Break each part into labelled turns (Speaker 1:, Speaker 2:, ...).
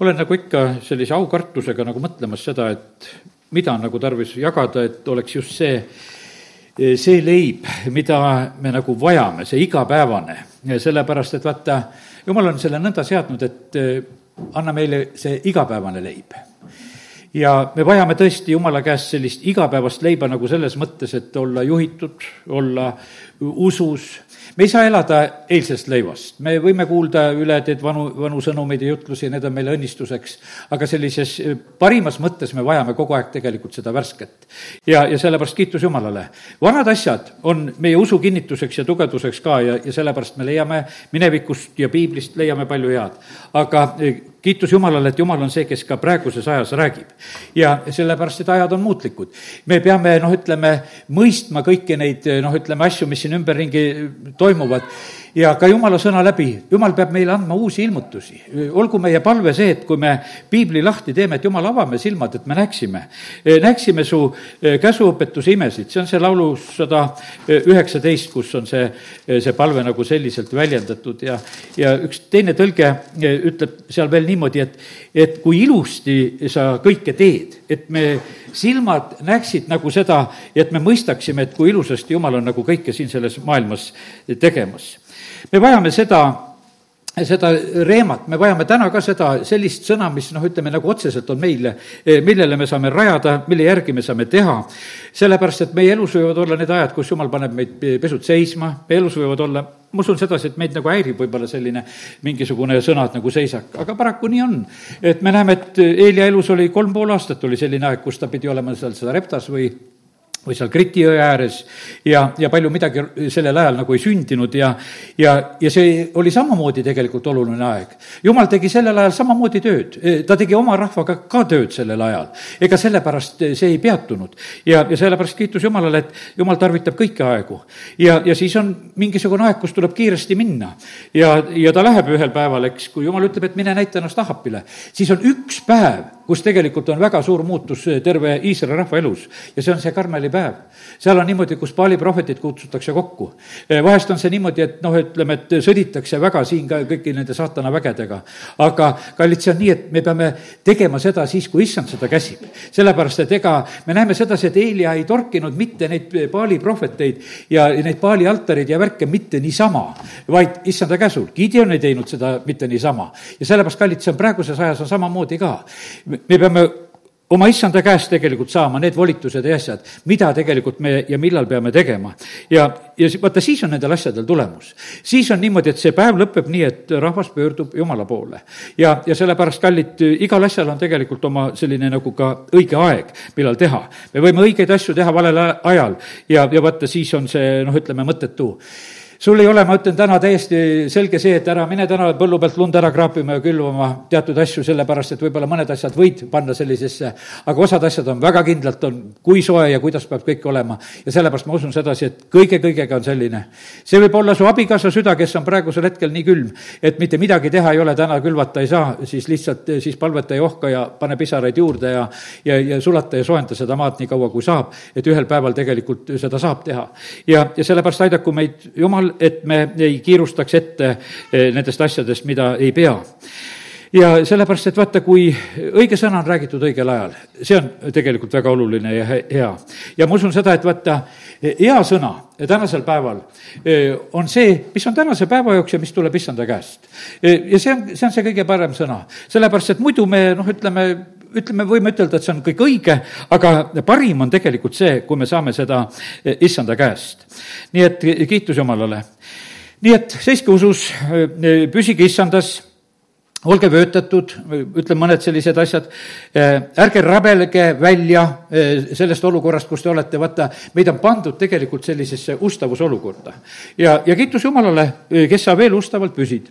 Speaker 1: olen nagu ikka sellise aukartusega nagu mõtlemas seda, et mida on nagu tarvis jagada, et oleks just see, see leib, mida me nagu vajame, see igapäevane. sellepärast, et vaata, jumal on selle nõnda seadnud, et anna meile see igapäevane leib ja me vajame tõesti Jumala käest sellist igapäevast leiba nagu selles mõttes, et olla juhitud, olla usus, me ei saa elada eilsest leivast, me võime kuulda üle teed vanu, vanu sõnumeid ja jutlusi need on meile õnnistuseks, aga sellises parimas mõttes me vajame kogu aeg tegelikult seda värsket. ja, ja sellepärast kiitus Jumalale. vanad asjad on meie usu kinnituseks ja tugevduseks ka ja, ja sellepärast me leiame minevikust ja piiblist leiame palju head. aga kiitus Jumalale, et Jumal on see, kes ka praeguses ajas räägib. ja sellepärast, et ajad on muutlikud. me peame, noh, ütleme, mõistma kõiki neid, noh, ütleme, asju, mis siin ümberringi toimuvad ja ka jumala sõna läbi, jumal peab meile andma uusi ilmutusi. olgu meie palve see, et kui me piibli lahti teeme, et jumal, avame silmad, et me näeksime, näeksime su eh, käsuõpetuse imesid, see on see laulu sada üheksateist, kus on see, see palve nagu selliselt väljendatud. Ja, ja üks teine tõlge eh, ütleb seal veel niimoodi, et, et kui ilusti sa kõike teed, et me silmad näeksid nagu seda, et me mõistaksime, et kui ilusasti Jumal on nagu kõike siin selles maailmas tegemas me vajame seda seda reemat, me vajame täna ka seda, sellist sõna, mis noh, ütleme nagu otseselt on meile, millele me saame rajada, mille järgi me saame teha. sellepärast, et meie elus võivad olla need ajad, kus jumal paneb meid pesud seisma, meie elus võivad olla, ma usun sedasi, et meid nagu häirib võib-olla selline mingisugune sõnad nagu seisak, aga paraku nii on. et me näeme, et Eelia elus oli kolm pool aastat oli selline aeg, kus ta pidi olema seal seda reptas või või seal Kriti jõe ääres ja, ja palju midagi sellel ajal nagu ei sündinud ja, ja, ja see oli samamoodi tegelikult oluline aeg. jumal tegi sellel ajal samamoodi tööd, ta tegi oma rahvaga ka tööd sellel ajal. ega sellepärast see ei peatunud. ja, ja sellepärast kiitus Jumalale, et Jumal tarvitab kõiki aegu. ja, ja siis on mingisugune aeg, kus tuleb kiiresti minna. ja, ja ta läheb ühel päeval, eks, kui Jumal ütleb, et mine näita ennast Ahapile, siis on üks päev, kus tegelikult on väga suur muutus terve Iisraeli rahva elus ja see on see Karmeli päev. seal on niimoodi, kus Paali prohvetid kutsutakse kokku. vahest on see niimoodi, et noh, ütleme, et sõditakse väga siin ka kõigi nende saatana vägedega. aga kallid, see on nii, et me peame tegema seda siis, kui issand seda käsib. sellepärast, et ega me näeme sedasi, et Eelia ei torkinud mitte neid Paali prohveteid ja neid Paali altareid ja värke mitte niisama, vaid issanda käsul. Gideon ei teinud seda mitte niisama. ja sellepärast, kallid, see on praeguses ajas on samamoodi ka. Me peame oma issanda käest tegelikult saama need volitused ja asjad, mida tegelikult me ja millal peame tegema. ja, ja vaata, siis on nendel asjadel tulemus. siis on niimoodi, et see päev lõpeb nii, et rahvas pöördub Jumala poole. ja, ja sellepärast, kallid, igal asjal on tegelikult oma selline nagu ka õige aeg, millal teha. me võime õigeid asju teha valel ajal ja, ja vaata, siis on see noh, ütleme mõttetu sul ei ole, ma ütlen täna täiesti selge see, et ära mine täna põllu pealt lund ära kraapima ja külvama teatud asju, sellepärast et võib-olla mõned asjad võid panna sellisesse, aga osad asjad on väga kindlalt, on kui soe ja kuidas peab kõik olema. ja sellepärast ma usun sedasi, et kõige-kõigega on selline. see võib olla su abikaasa süda, kes on praegusel hetkel nii külm, et mitte midagi teha ei ole, täna külvata ei saa, siis lihtsalt siis palveta ja ohka ja pane pisaraid juurde ja, ja, ja sulata ja soojenda seda maad nii kaua, kui saab, et ühel päeval tegelikult seda saab teha. ja, ja sellepärast aidaku meid Jumal jumal, et me ei kiirustaks ette eh, nendest asjadest, mida ei pea ja sellepärast, et vaata, kui õige sõna on räägitud õigel ajal, see on tegelikult väga oluline ja hea. ja ma usun seda, et vaata, hea sõna tänasel päeval eh, on see, mis on tänase päeva jaoks ja mis tuleb issanda käest. Eh, ja see on, see on see kõige parem sõna, sellepärast et muidu me noh, ütleme, ütleme, võime ütelda, et see on kõik õige, aga parim on tegelikult see, kui me saame seda issanda käest. nii et kiitus Jumalale. nii et seiske usus, püsige issandas olge vöötatud, ütlen mõned sellised asjad, ärge rabelge välja sellest olukorrast, kus te olete, vaata, meid on pandud tegelikult sellisesse ustavusolukorda. ja, ja kiitus Jumalale, kes sa veel ustavalt püsid.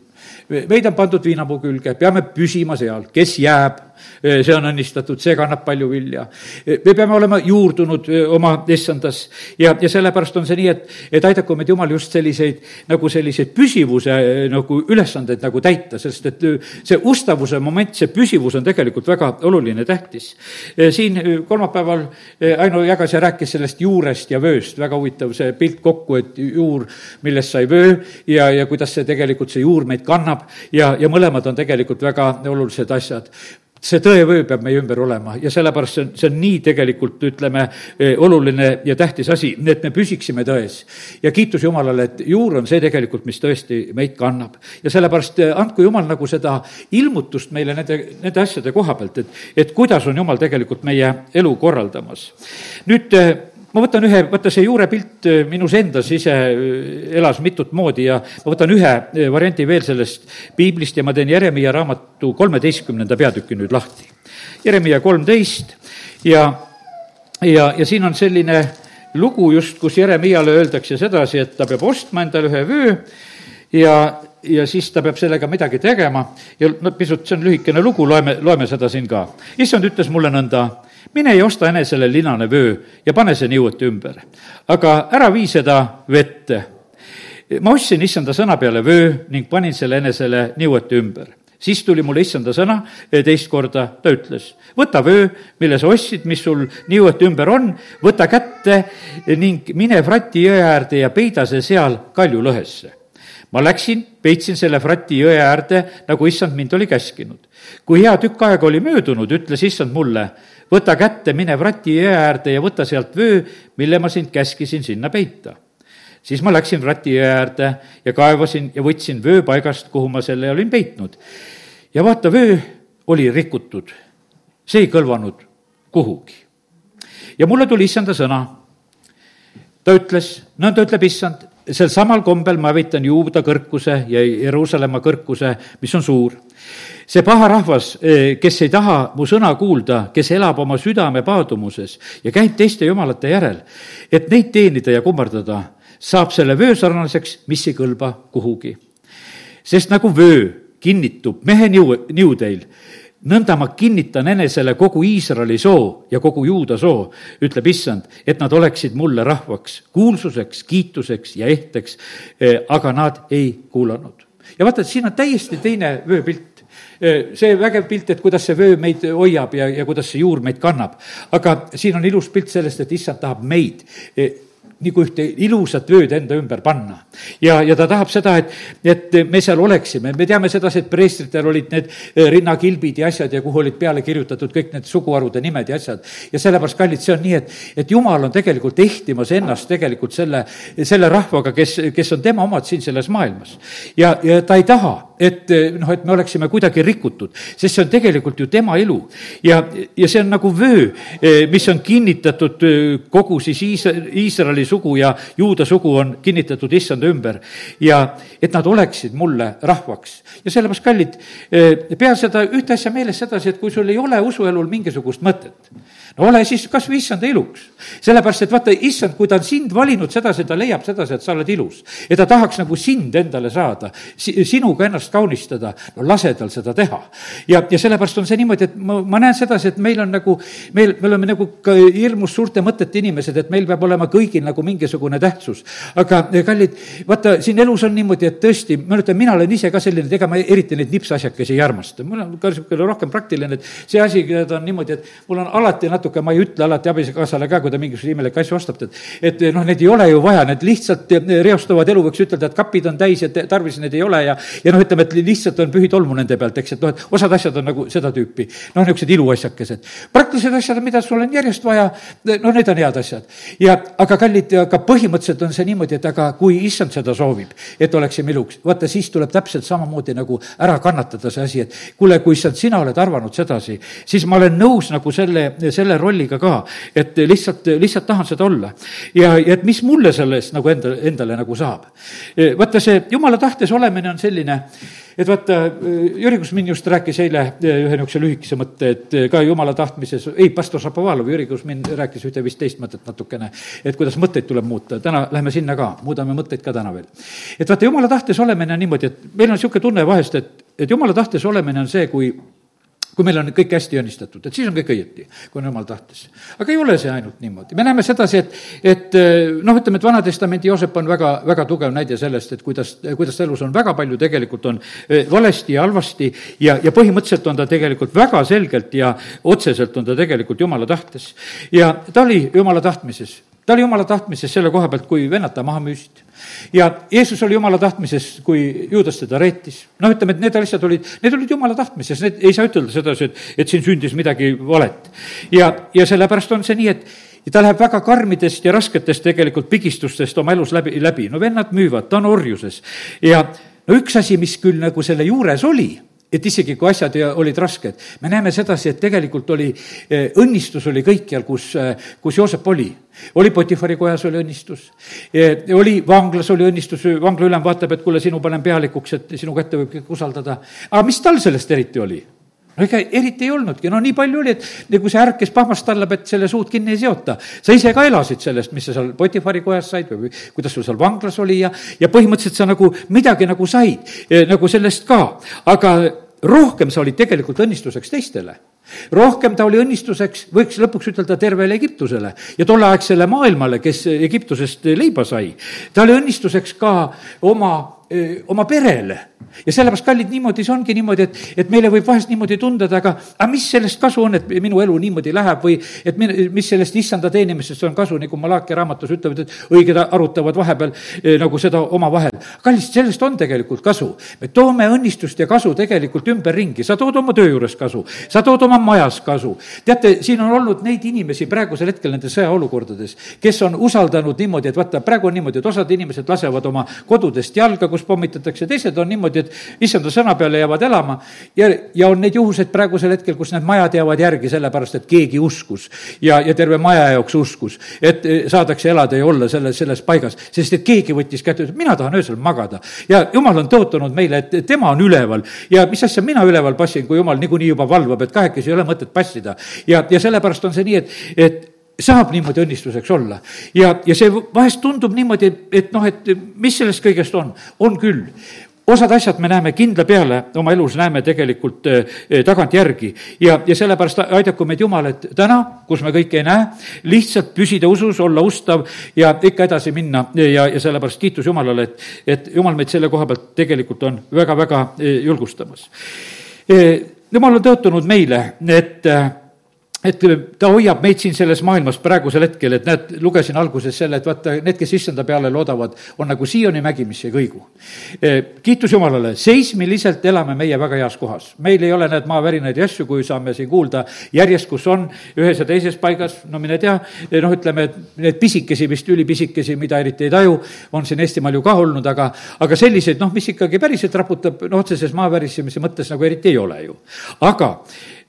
Speaker 1: meid on pandud viinapuu külge, peame püsima seal, kes jääb see on õnnistatud, see kannab palju vilja. me peame olema juurdunud oma issandas ja, ja sellepärast on see nii, et, et aidaku meid Jumal just selliseid, nagu selliseid püsivuse nagu ülesandeid nagu täita, sest et see ustavuse moment, see püsivus on tegelikult väga oluline, tähtis. siin kolmapäeval Aino jagas ja rääkis sellest juurest ja vööst, väga huvitav see pilt kokku, et juur, millest sai vöö ja, ja kuidas see tegelikult, see juur meid kannab ja, ja mõlemad on tegelikult väga olulised asjad see tõevöö peab meie ümber olema ja sellepärast see on, see on nii tegelikult, ütleme, eh, oluline ja tähtis asi, et me püsiksime tões. ja kiitus Jumalale, et juur on see tegelikult, mis tõesti meid kannab. ja sellepärast eh, andku Jumal nagu seda ilmutust meile nende, nende asjade koha pealt, et, et kuidas on Jumal tegelikult meie elu korraldamas. nüüd eh, ma võtan ühe, vaata see juurepilt äh, minus endas ise äh, elas mitut moodi ja ma võtan ühe äh, variandi veel sellest piiblist ja ma teen Jeremiah raamatu kolmeteistkümnenda peatüki nüüd lahti. Jeremiah kolmteist ja, ja, ja siin on selline lugu just, kus Jeremiale öeldakse sedasi, et ta peab ostma endale ühe vöö ja, ja siis ta peab sellega midagi tegema ja no pisut, see on lühikene lugu, loeme, loeme seda siin ka. issand ütles mulle nõnda mine ja osta enesele linane vöö ja pane see niueti ümber. aga ära vii seda vette. ma ostsin issanda sõna peale vöö ning panin selle enesele niueti ümber siis tuli mulle issanda sõna teist korda, ta ütles, võta vöö, mille sa ostsid, mis sul niueti ümber on, võta kätte ning mine Frati jõe äärde ja peida see seal kaljulõhesse. ma läksin, peitsin selle Frati jõe äärde, nagu issand mind oli käskinud. kui hea tükk aega oli möödunud, ütles issand mulle, võta kätte, mine Vrati jõe äärde ja võta sealt vöö, mille ma sind käskisin sinna peita. siis ma läksin Vrati jõe äärde ja kaevasin ja võtsin vöö paigast, kuhu ma selle olin peitnud. ja vaata, vöö oli rikutud, see ei kõlvanud kuhugi. ja mulle tuli issanda sõna. ta ütles, nõnda ütleb issand, sel samal kombel ma hävitan Juuda kõrkuse ja Jeruusalemma kõrkuse, mis on suur see paha rahvas, eh, kes ei taha mu sõna kuulda, kes elab oma südame paadumuses ja käib teiste jumalate järel, et neid teenida ja kummardada, saab selle vöö sarnaseks, mis ei kõlba kuhugi. sest nagu vöö kinnitub mehe niu, niudeil, nõnda ma kinnitan enesele kogu Iisraeli soo ja kogu Juuda soo, ütleb issand, et nad oleksid mulle rahvaks, kuulsuseks, kiituseks ja ehteks, eh, aga nad ei kuulanud. ja vaata, siin on täiesti teine vööpilt see vägev pilt, et kuidas see vöö meid hoiab ja, ja kuidas see juur meid kannab. aga siin on ilus pilt sellest, et issand tahab meid nagu ühte ilusat vööd enda ümber panna. ja, ja ta tahab seda, et, et me seal oleksime, me teame sedasi, et preestritel olid need eh, rinnakilbid ja asjad ja kuhu olid peale kirjutatud kõik need suguharude nimed ja asjad. ja sellepärast, kallid, see on nii, et, et jumal on tegelikult ehtimas ennast tegelikult selle, selle rahvaga, kes, kes on tema omad siin selles maailmas. ja, ja ta ei taha, et noh, et me oleksime kuidagi rikutud, sest see on tegelikult ju tema elu. ja, ja see on nagu vöö, eh, mis on kinnitatud eh, kogu siis Iisraeli sugu ja juuda sugu on kinnitatud issanda ümber ja et nad oleksid mulle rahvaks. ja sellepärast, kallid, eh, pea seda ühte asja meeles sedasi, et kui sul ei ole usuelul mingisugust mõtet, ole siis kas või issanda iluks. sellepärast, et vaata, issand, kui ta on sind valinud sedasi, ta leiab sedasi, et sa oled ilus ja ta tahaks nagu sind endale saada, sinuga ennast kaunistada, no lase tal seda teha. ja, ja sellepärast on see niimoodi, et ma, ma näen sedasi, et meil on nagu, meil, me oleme nagu ka hirmus suurte mõtete inimesed, et meil peab olema kõigil nagu mingisugune tähtsus. aga kallid, vaata, siin elus on niimoodi, et tõesti, ma ütlen, mina olen ise ka selline, et ega ma eriti neid nipsasjakesi ei armasta, mul on ka niisugune rohkem praktiline, et see asi on niimoodi, et mul on alati natuke, ma ei ütle alati abikaasale ka, kui ta mingisuguseid imelikke asju ostab, et et noh, neid ei ole ju vaja, need lihtsalt reostavad elu, võiks ütelda, et kapid on täis ja tarvis neid ei ole ja ja noh, ütleme, et lihtsalt on pühitolmu nende pealt, eks, et noh, et osad asjad on nagu seda tüüpi, noh, niisugused iluasjakesed. praktilised asjad, mida sul on järjest vaja, no need on head asjad. ja aga kallid, aga põhimõtteliselt on see niimoodi, et aga kui issand seda soovib, et oleksime iluks, vaata siis tuleb täpselt samamoodi nagu ära kannatada see asi, et kuule, kui issand, sina oled arvanud sedasi, siis ma olen nõus nagu selle, selle rolliga ka, et lihtsalt, lihtsalt tahan seda olla. ja, ja et mis mulle sellest nagu enda, endale nagu saab. vaata, see jumala tahtes olemine on selline, et vaata, Jüri Kusmin just rääkis eile eh, ühe niisuguse lühikese mõtte, et ka jumala tahtmises, ei, pastor Šapovalov, Jüri Kusmin rääkis ühte vist teist mõtet natukene, et kuidas mõtteid tuleb muuta, täna lähme sinna ka, muudame mõtteid ka täna veel. et vaata, jumala tahtes olemine on niimoodi, et meil on niisugune tunne vahest, et, et jumala tahtes olemine on see, kui kui meil on kõik hästi õnnistatud, et siis on kõik õieti, kui on jumal tahtes. aga ei ole see ainult niimoodi, me näeme sedasi, et, et noh, ütleme, et Vana-testamendi Joosep on väga, väga tugev näide sellest, et kuidas, kuidas ta elus on väga palju tegelikult on eh, valesti ja halvasti ja, ja põhimõtteliselt on ta tegelikult väga selgelt ja otseselt on ta tegelikult jumala tahtes. ja ta oli jumala tahtmises ta oli jumala tahtmises selle koha pealt, kui vennad ta maha müüsid. ja Jeesus oli jumala tahtmises, kui juudas teda reetis. noh, ütleme, et need asjad olid, need olid jumala tahtmises, need ei saa ütelda sedasi, et, et siin sündis midagi valet. ja, ja sellepärast on see nii, et ja ta läheb väga karmidest ja rasketest tegelikult pigistustest oma elus läbi, läbi. no vennad müüvad, ta on orjuses. ja no üks asi, mis küll nagu selle juures oli et isegi kui asjad olid rasked, me näeme sedasi, et tegelikult oli, eh, õnnistus oli kõikjal, kus, eh, kus Joosep oli. oli Potifari kojas oli õnnistus, eh, oli vanglas oli õnnistus, vangla ülem vaatab, et kuule, sinu panen pealikuks, et sinu kätte võib kõik usaldada. aga mis tal sellest eriti oli? No ega eriti ei olnudki, no nii palju oli, et nagu see ärk, kes pahmast tallab, et selle suud kinni ei seota. sa ise ka elasid sellest, mis sa seal Potifari kojas said või kuidas sul seal vanglas oli ja, ja põhimõtteliselt sa nagu midagi nagu said eh, nagu sellest ka, aga rohkem sa olid tegelikult õnnistuseks teistele rohkem ta oli õnnistuseks, võiks lõpuks ütelda tervele Egiptusele ja tolleaegsele maailmale, kes Egiptusest leiba sai. ta oli õnnistuseks ka oma oma perele. Ja sellepärast, kallid, niimoodi see ongi niimoodi, et, et meile võib vahest niimoodi tunduda, aga, aga mis sellest kasu on, et minu elu niimoodi läheb või et min, mis sellest issanda teenimisest on kasu, nagu Malachi raamatus ütlevad, et õiged arutavad vahepeal eh, nagu seda omavahel. kallid, sellest on tegelikult kasu. me toome õnnistust ja kasu tegelikult ümberringi, sa tood oma töö juures kasu, sa tood oma majas kasu. teate, siin on olnud neid inimesi praegusel hetkel nendes sõjaolukordades, kes on usaldanud niimoodi, et vaata, praegu on niimoodi, et osad inimesed lasevad oma kodudest jalga, kus pommitatakse, teised on niimoodi, et issanda sõna peale jäävad elama ja, ja on neid juhuseid praegusel hetkel, kus need majad jäävad järgi, sellepärast et keegi uskus ja, ja terve maja jaoks uskus, et eh, saadakse elada ja olla selles, selles paigas, sest et keegi võttis kätte, ütles, mina tahan öösel magada. ja jumal on tõotanud meile, et tema on üleval ja mis asja mina üleval passin, kui jumal niikuinii juba valvab, et kahekesi ei ole mõtet passida. ja, ja sellepärast on see nii, et, et saab niimoodi õnnistuseks olla. ja, ja see vahest tundub niimoodi, et noh, et mis sellest kõigest on, on küll osad asjad me näeme kindla peale oma elus, näeme tegelikult eh, tagantjärgi ja, ja sellepärast aidaku meid Jumal, et täna, kus me kõike ei näe, lihtsalt püsida usus, olla ustav ja ikka edasi minna ja, ja sellepärast kiitus Jumalale, et, et Jumal meid selle koha pealt tegelikult on väga-väga eh, julgustamas. Eh, Jumal on tõotanud meile, et et ta hoiab meid siin selles maailmas praegusel hetkel, et näed, lugesin alguses selle, et vaata, need, kes issanda peale loodavad, on nagu Sioni mägi, mis ei kõigu. Eh, kiitus Jumalale, seismiliselt elame meie väga heas kohas. meil ei ole need maavärinaid ja asju, kui saame siin kuulda järjest, kus on ühes ja teises paigas, no mine tea, eh, noh, ütleme, et need pisikesi, vist ülipisikesi, mida eriti ei taju, on siin Eestimaal ju ka olnud, aga, aga selliseid, noh, mis ikkagi päriselt raputab, no otseses maavärisemise mõttes nagu eriti ei ole ju. aga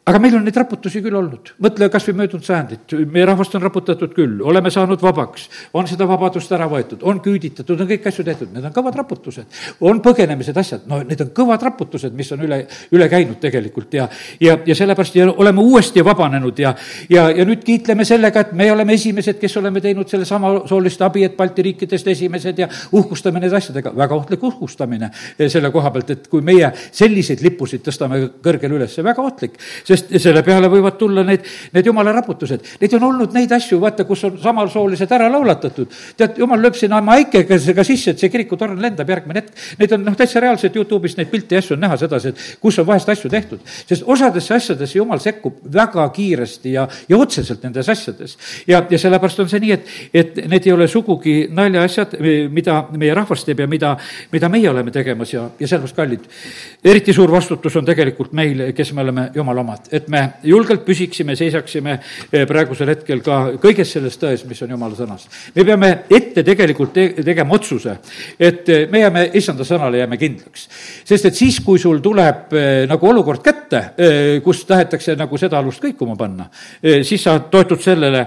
Speaker 1: aga meil on neid raputusi küll olnud, mõtle kas või möödunud sajandit, meie rahvast on raputatud küll, oleme saanud vabaks, on seda vabadust ära võetud, on küüditatud, on kõiki asju tehtud, need on kõvad raputused. on põgenemised, asjad, no need on kõvad raputused, mis on üle, üle käinud tegelikult ja, ja, ja sellepärast ja oleme uuesti vabanenud ja, ja, ja nüüd kiitleme sellega, et me oleme esimesed, kes oleme teinud selle samasooliste abi, et Balti riikidest esimesed ja uhkustame need asjadega, väga ohtlik uhkustamine selle koha pealt, et kui meie selliseid lippusid tõstame kõrgele üles, väga ohtlik, sest selle peale võivad tulla need, need jumala raputused. Neid on olnud neid asju, vaata, kus on samasoolised ära laulatatud. tead, jumal lööb sinna oma äikega sisse, et see kirikutorn lendab järgmine hetk. Neid on noh, täitsa reaalselt Youtube'is neid pilte ja asju on näha sedasi, et kus on vahest asju tehtud. sest osadesse asjadesse jumal sekkub väga kiiresti ja, ja otseselt nendes asjades. ja, ja sellepärast on see nii, et, et need ei ole sugugi naljaasjad, mida meie rahvas teeb ja mida, mida meie oleme tegemas ja, ja sellepärast kallid. eriti suur vastutus on tegelikult meil, kes me oleme jumala omad et me julgelt püsiksime, seisaksime eh, praegusel hetkel ka kõiges selles tões, mis on jumala sõnas. me peame ette tegelikult te tegema otsuse, et eh, me jääme issanda sõnale, jääme kindlaks. sest et siis, kui sul tuleb eh, nagu olukord kätte, kus tahetakse nagu seda alust kõikuma panna, siis sa toetud sellele,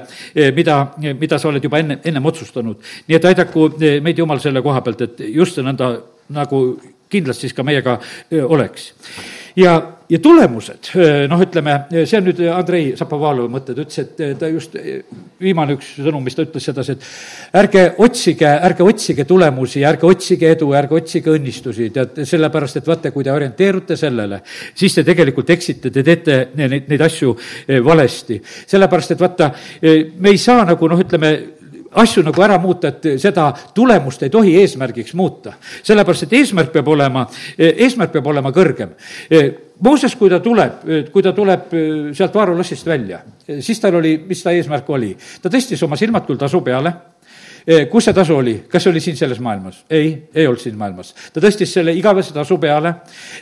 Speaker 1: mida, mida sa oled juba enne, ennem otsustanud. nii et aidaku meid Jumal selle koha pealt, et just nõnda nagu kindlasti siis ka meiega oleks ja, ja tulemused, noh, ütleme, see on nüüd Andrei Zapovalovi mõte, ta ütles, et ta just, viimane üks sõnum, mis ta ütles sedasi, et ärge otsige, ärge otsige tulemusi, ärge otsige edu, ärge otsige õnnistusi, tead, sellepärast et vaata, kui te orienteerute sellele, siis te tegelikult eksite, te teete neid, neid asju valesti. sellepärast, et vaata, me ei saa nagu noh, ütleme, asju nagu ära muuta, et seda tulemust ei tohi eesmärgiks muuta. sellepärast, et eesmärk peab olema, eesmärk peab olema kõrgem. Mooses, kui ta tuleb, kui ta tuleb sealt Vaaro lossist välja, siis tal oli, mis ta eesmärk oli? ta tõstis oma silmad küll tasu peale kus see tasu oli, kas see oli siin selles maailmas? ei, ei olnud siin maailmas. ta tõstis selle igavese tasu peale,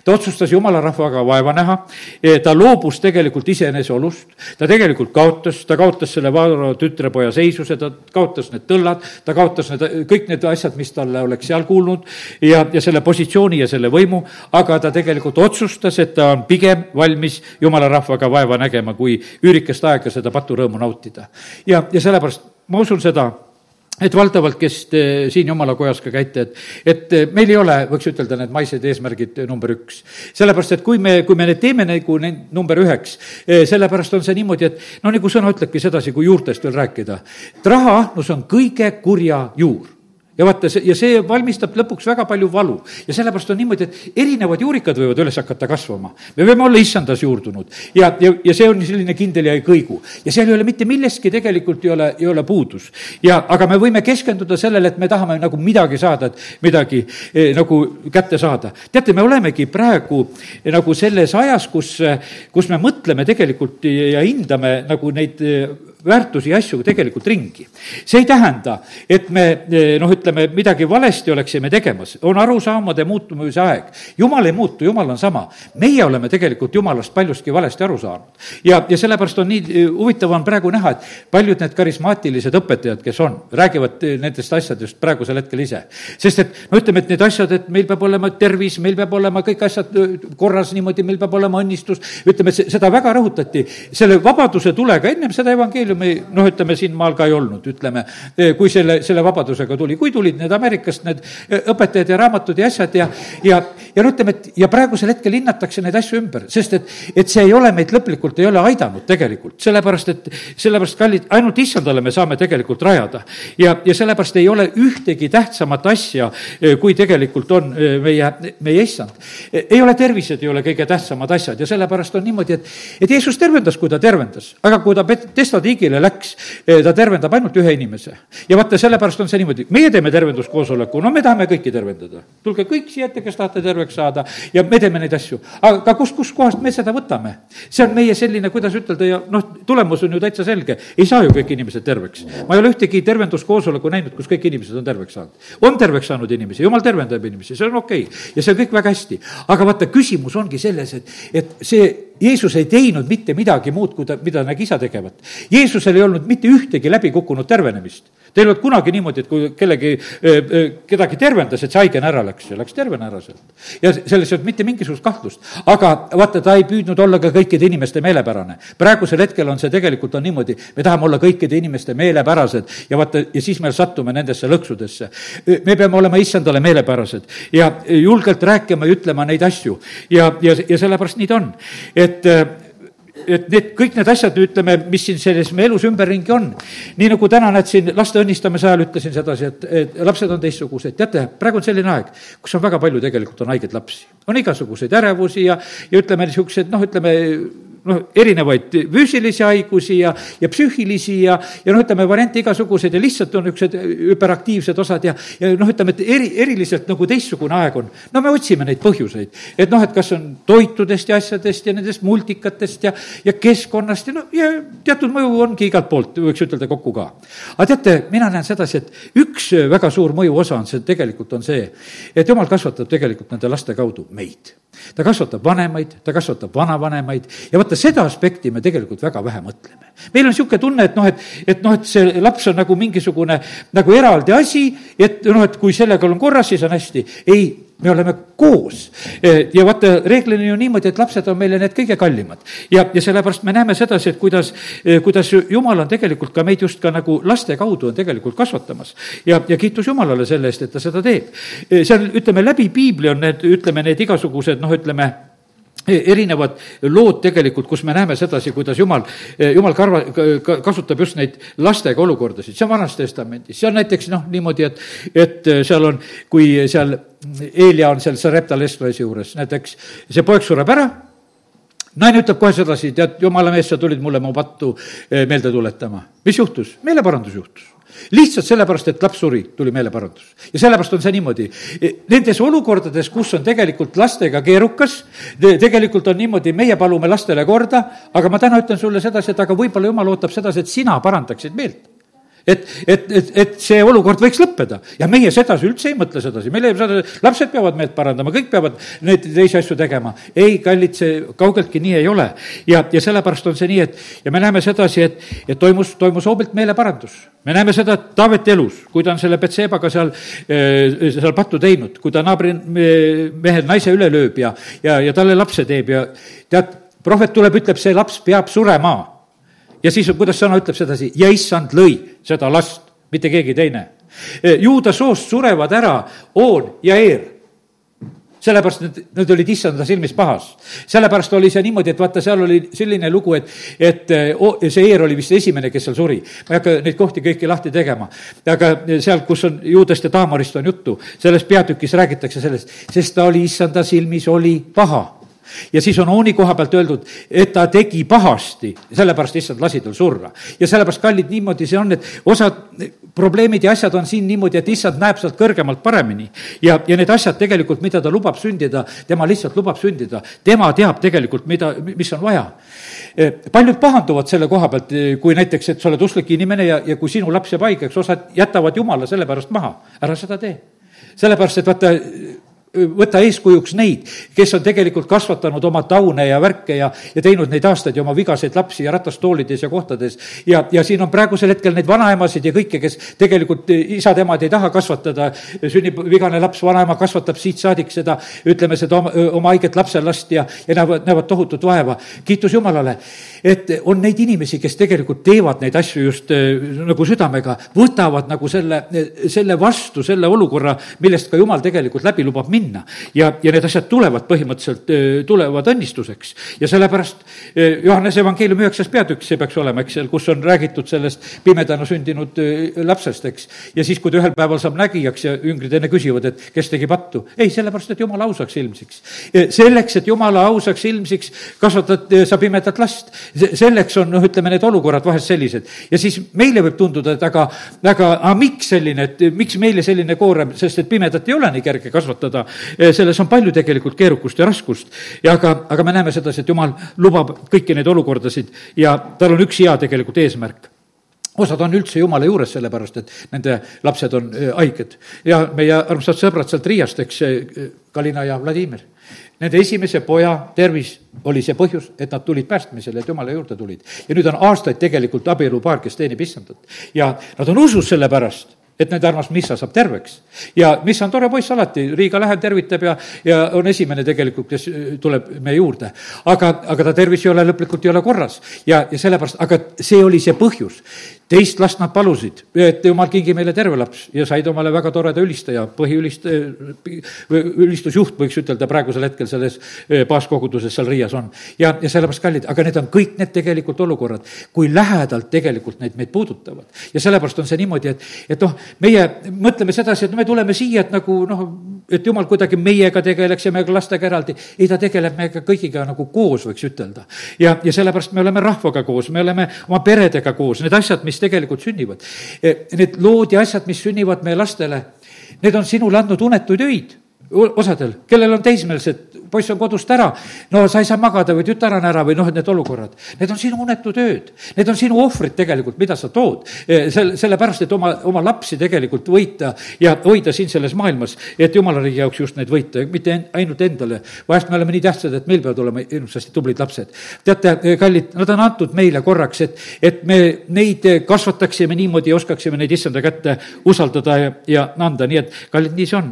Speaker 1: ta otsustas jumala rahvaga vaeva näha, eh, ta loobus tegelikult iseenese olust, ta tegelikult kaotas, ta kaotas selle Vaaro tütrepoja seisuse, ta kaotas need tõllad, ta kaotas need, kõik need asjad, mis talle oleks seal kuulnud. Ja, ja selle positsiooni ja selle võimu, aga ta tegelikult otsustas, et ta on pigem valmis jumala rahvaga vaeva nägema, kui üürikest aega seda paturõõmu nautida. ja, ja sellepärast ma usun seda et valdavalt, kes te siin jumala kojas ka käite, et, et meil ei ole, võiks ütelda, need maised eesmärgid number üks. sellepärast, et kui me, kui me need teeme nagu need number üheks, sellepärast on see niimoodi, et no nagu sõna ütlebki sedasi, kui juurtest veel rääkida, et rahaahnus on kõige kurja juur ja vaata, see, ja see valmistab lõpuks väga palju valu. ja sellepärast on niimoodi, et erinevad juurikad võivad üles hakata kasvama. me võime olla issandas juurdunud ja, ja, ja see on selline kindel ja ei kõigu. ja seal ei ole mitte millestki tegelikult ei ole, ei ole puudus. ja, aga me võime keskenduda sellele, et me tahame nagu midagi saada, et midagi eh, nagu kätte saada. teate, me olemegi praegu eh, nagu selles ajas, kus, eh, kus me mõtleme tegelikult ja hindame nagu neid eh, väärtusi ja asju tegelikult ringi. see ei tähenda, et me eh, noh, ütleme, midagi valesti oleksime tegemas, on arusaamade muutumise aeg. jumal ei muutu, jumal on sama. meie oleme tegelikult jumalast paljuski valesti aru saanud. ja, ja sellepärast on nii eh, huvitav on praegu näha, et paljud need karismaatilised õpetajad, kes on, räägivad eh, nendest asjadest praegusel hetkel ise. sest et no ütleme, et need asjad, et meil peab olema tervis, meil peab olema kõik asjad korras niimoodi, meil peab olema õnnistus, ütleme, seda väga rõhutati, selle vabaduse tulega, ennem seda evangeeliumi kolleegiumi, noh, ütleme siin maal ka ei olnud, ütleme, eh, kui selle, selle vabadusega tuli, kui tulid need Ameerikast need eh, õpetajad ja raamatud ja asjad ja, ja, ja no ütleme, et ja praegusel hetkel hinnatakse neid asju ümber, sest et, et see ei ole meid lõplikult, ei ole aidanud tegelikult, sellepärast et, sellepärast, kallid, ainult issandale me saame tegelikult rajada. ja, ja sellepärast ei ole ühtegi tähtsamat asja, eh, kui tegelikult on meie, meie issand. ei ole tervised, ei ole kõige tähtsamad asjad ja sellepärast on niimoodi, et, et Jeesus tervendas, kui ta tervendas, aga kui ta testadiigi riigile läks, eh, ta tervendab ainult ühe inimese. ja vaata, sellepärast on see niimoodi, meie teeme tervenduskoosoleku, no me tahame kõiki tervendada. tulge kõik siia ette, kes tahate terveks saada ja me teeme neid asju. aga kust, kustkohast me seda võtame? see on meie selline, kuidas ütelda ja noh, tulemus on ju täitsa selge, ei saa ju kõik inimesed terveks. ma ei ole ühtegi tervenduskoosoleku näinud, kus kõik inimesed on terveks saanud. on terveks saanud inimesi, jumal tervendab inimesi, see on okei okay. ja see on kõik väga hästi. aga vaata, küsimus ongi selles, et, et see Jeesus ei teinud mitte midagi muud, kui ta, mida nägi isa tegevat. Jeesusel ei olnud mitte ühtegi läbikukkunud tervenemist. Teil ei olnud kunagi niimoodi, et kui kellegi, kedagi tervendas, et see haigena ära läks ja läks tervena ära sealt. ja selles ei olnud mitte mingisugust kahtlust. aga vaata, ta ei püüdnud olla ka kõikide inimeste meelepärane. praegusel hetkel on see tegelikult on niimoodi, me tahame olla kõikide inimeste meelepärased ja vaata, ja siis me sattume nendesse lõksudesse. me peame olema issandale meelepärased ja julgelt rääkima ja ütlema neid asju ja, ja, ja sellepärast nii ta on. et et need, kõik need asjad, ütleme, mis siin selles meie elus ümberringi on, nii nagu täna näed siin laste õnnistamise ajal ütlesin sedasi, et, et lapsed on teistsugused, teate, praegu on selline aeg, kus on väga palju tegelikult on haigeid lapsi. on igasuguseid ärevusi ja, ja ütleme, niisugused noh, ütleme noh, erinevaid füüsilisi haigusi ja, ja psüühilisi ja, ja noh, ütleme variante igasuguseid ja lihtsalt on niisugused hüperaktiivsed osad ja, ja noh, ütleme, et eri, eriliselt nagu teistsugune aeg on. no me otsime neid põhjuseid, et noh, et kas on toitudest ja asjadest ja nendest multikatest ja, ja keskkonnast ja no ja teatud mõju ongi igalt poolt, võiks ütelda kokku ka. aga teate, mina näen sedasi, et üks väga suur mõju osa on see, tegelikult on see, et jumal kasvatab tegelikult nende laste kaudu meid ta kasvatab vanemaid, ta kasvatab vanavanemaid ja vaata, seda aspekti me tegelikult väga vähe mõtleme. meil on niisugune tunne, et noh, et, et noh, et see laps on nagu mingisugune nagu eraldi asi, et noh, et kui sellega on korras, siis on hästi. ei, me oleme koos. ja vaata, reeglina ju niimoodi, et lapsed on meile need kõige kallimad. ja, ja sellepärast me näeme sedasi, et kuidas, kuidas Jumal on tegelikult ka meid just ka nagu laste kaudu on tegelikult kasvatamas. ja, ja kiitus Jumalale selle eest, et ta seda teeb. on, ütleme, läbi piibli on need, ütleme, need igasugused noh, ütleme erinevad lood tegelikult, kus me näeme sedasi, kuidas jumal, jumal karva, kasutab just neid lastega olukordasid, see on Vanas Testamendis, see on näiteks noh, niimoodi, et, et seal on, kui seal Eelia on seal Sarepta Lesloesi juures, näiteks see poeg sureb ära, naine ütleb kohe sedasi, tead, jumala mees, sa tulid mulle mu pattu eh, meelde tuletama. mis juhtus? meeleparandus juhtus lihtsalt sellepärast, et laps suri, tuli meeleparandus. ja sellepärast on see niimoodi. E, nendes olukordades, kus on tegelikult lastega keerukas, tegelikult on niimoodi, meie palume lastele korda, aga ma täna ütlen sulle sedasi, et aga võib-olla jumal ootab sedasi, et sina parandaksid meelt et, et, et, et see olukord võiks lõppeda. Ja meie sedasi üldse ei mõtle sedasi, meil ei seda, lapsed peavad meelt parandama, kõik peavad neid teisi asju tegema. ei, kallid, see kaugeltki nii ei ole. ja, ja sellepärast on see nii, et ja me näeme sedasi, et, et toimus, toimus hoobilt meeleparandus. Me näeme seda, et Taaveti elus, kui ta on selle Betsebaga seal, eh, seal pattu teinud, kui ta naabri mehe naise üle lööb ja, ja, ja talle lapse teeb ja tead, prohvet tuleb, ütleb, see laps peab surema. ja siis, kuidas sõna ütleb sedasi, ja issand lõi seda last, mitte keegi teine. Eh, juuda soost surevad ära On ja Eer sellepärast need, need olid issanda silmis pahas. sellepärast oli see niimoodi, et vaata, seal oli selline lugu, et, et oh, see Eer oli vist esimene, kes seal suri. ma ei hakka neid kohti kõiki lahti tegema, aga seal, kus on Juudest ja Taamarist on juttu, selles peatükis räägitakse sellest, sest ta oli issanda silmis, oli paha ja siis on Ooni koha pealt öeldud, et ta tegi pahasti, sellepärast issand lasi tal surra. ja sellepärast, kallid, niimoodi see on, et osad probleemid ja asjad on siin niimoodi, et issand näeb sealt kõrgemalt paremini. ja, ja need asjad tegelikult, mida ta lubab sündida, tema lihtsalt lubab sündida. tema teab tegelikult, mida, mis on vaja. Eh, paljud pahanduvad selle koha pealt, eh, kui näiteks, et sa oled usklik inimene ja, ja kui sinu laps jääb haigeks, osad jätavad jumala selle pärast maha. ära seda tee sellepärast, et vaata, võta eeskujuks neid, kes on tegelikult kasvatanud oma taune ja värke ja, ja teinud neid aastaid ja oma vigaseid lapsi ja ratastoolides ja kohtades. ja, ja siin on praegusel hetkel neid vanaemasid ja kõike, kes tegelikult isad-emad ei taha kasvatada, sünnib vigane laps, vanaema kasvatab siit saadik seda, ütleme seda oma, oma haiget lapselast ja, ja näevad, näevad tohutut vaeva. kiitus Jumalale, et on neid inimesi, kes tegelikult teevad neid asju just nagu südamega, võtavad nagu selle, selle vastu, selle olukorra, millest ka Jumal tegelikult läbi lubab minna minna. ja, ja need asjad tulevad põhimõtteliselt, tulevad õnnistuseks. ja sellepärast Johannese evangeeliumi üheksas peatükk, see peaks olema, eks, seal, kus on räägitud sellest pimedana sündinud lapsest, eks. ja siis, kui ta ühel päeval saab nägijaks ja üngrid enne küsivad, et kes tegi pattu. ei, sellepärast, et jumala ausaks ilmsiks. selleks, et jumala ausaks ilmsiks, kasvatad sa pimedat last. selleks on, noh, ütleme, need olukorrad vahest sellised. ja siis meile võib tunduda, et aga, aga, aga miks selline, et miks meile selline koorem, sest et pimedat ei ole nii kerge kasvatada selles on palju tegelikult keerukust ja raskust. ja aga, aga me näeme sedasi, et jumal lubab kõiki neid olukordasid ja tal on üks hea tegelikult eesmärk osad on üldse jumala juures, sellepärast et nende lapsed on eh, haiged. ja meie armsad sõbrad sealt Riiast, eks, Kalina ja Vladimir, nende esimese poja tervis oli see põhjus, et nad tulid päästmisele, et jumala juurde tulid. ja nüüd on aastaid tegelikult abielupaar, kes teenib issandat. ja nad on usus selle pärast et nende armas Missa saab terveks. ja Missa on tore poiss alati, Riiga läheb, tervitab ja, ja on esimene tegelikult, kes äh, tuleb meie juurde. aga, aga ta tervis ei ole lõplikult, ei ole korras ja, ja sellepärast, aga see oli see põhjus teist last nad palusid, et jumal, kingi meile terve laps ja said omale väga toreda ülistaja, põhiülist-, ülistusjuht, võiks ütelda, praegusel hetkel selles baaskoguduses seal Riias on. ja, ja sellepärast kallid, aga need on kõik need tegelikult olukorrad, kui lähedalt tegelikult need meid puudutavad. ja sellepärast on see niimoodi, et, et noh, meie mõtleme sedasi, et me tuleme siia, et nagu noh, et jumal kuidagi meiega tegeleks ja meiega lastega eraldi. ei, ta tegeleb meiega kõigiga nagu koos, võiks ütelda. ja, ja sellepärast me oleme rahvaga koos, me oleme oma peredega koos, need asjad, mis tegelikult sünnivad. E, need lood ja asjad, mis sünnivad meie lastele, need on sinule andnud unetuid öid osadel, kellel on teismelised, poiss on kodust ära, no sa ei saa magada või tütar on ära või noh, need olukorrad. Need on sinu unetud ööd, need on sinu ohvrid tegelikult, mida sa tood. E, sel-, sellepärast, et oma, oma lapsi tegelikult võita ja hoida siin selles maailmas, et jumala riigi jaoks just neid võita, mitte ainult endale. vahest me oleme nii tähtsad, et meil peavad olema hirmsasti tublid lapsed. teate, e, kallid, nad on antud meile korraks, et, et me neid kasvataksime niimoodi ja oskaksime neid issanda kätte usaldada ja, ja anda, nii et kallid, nii see on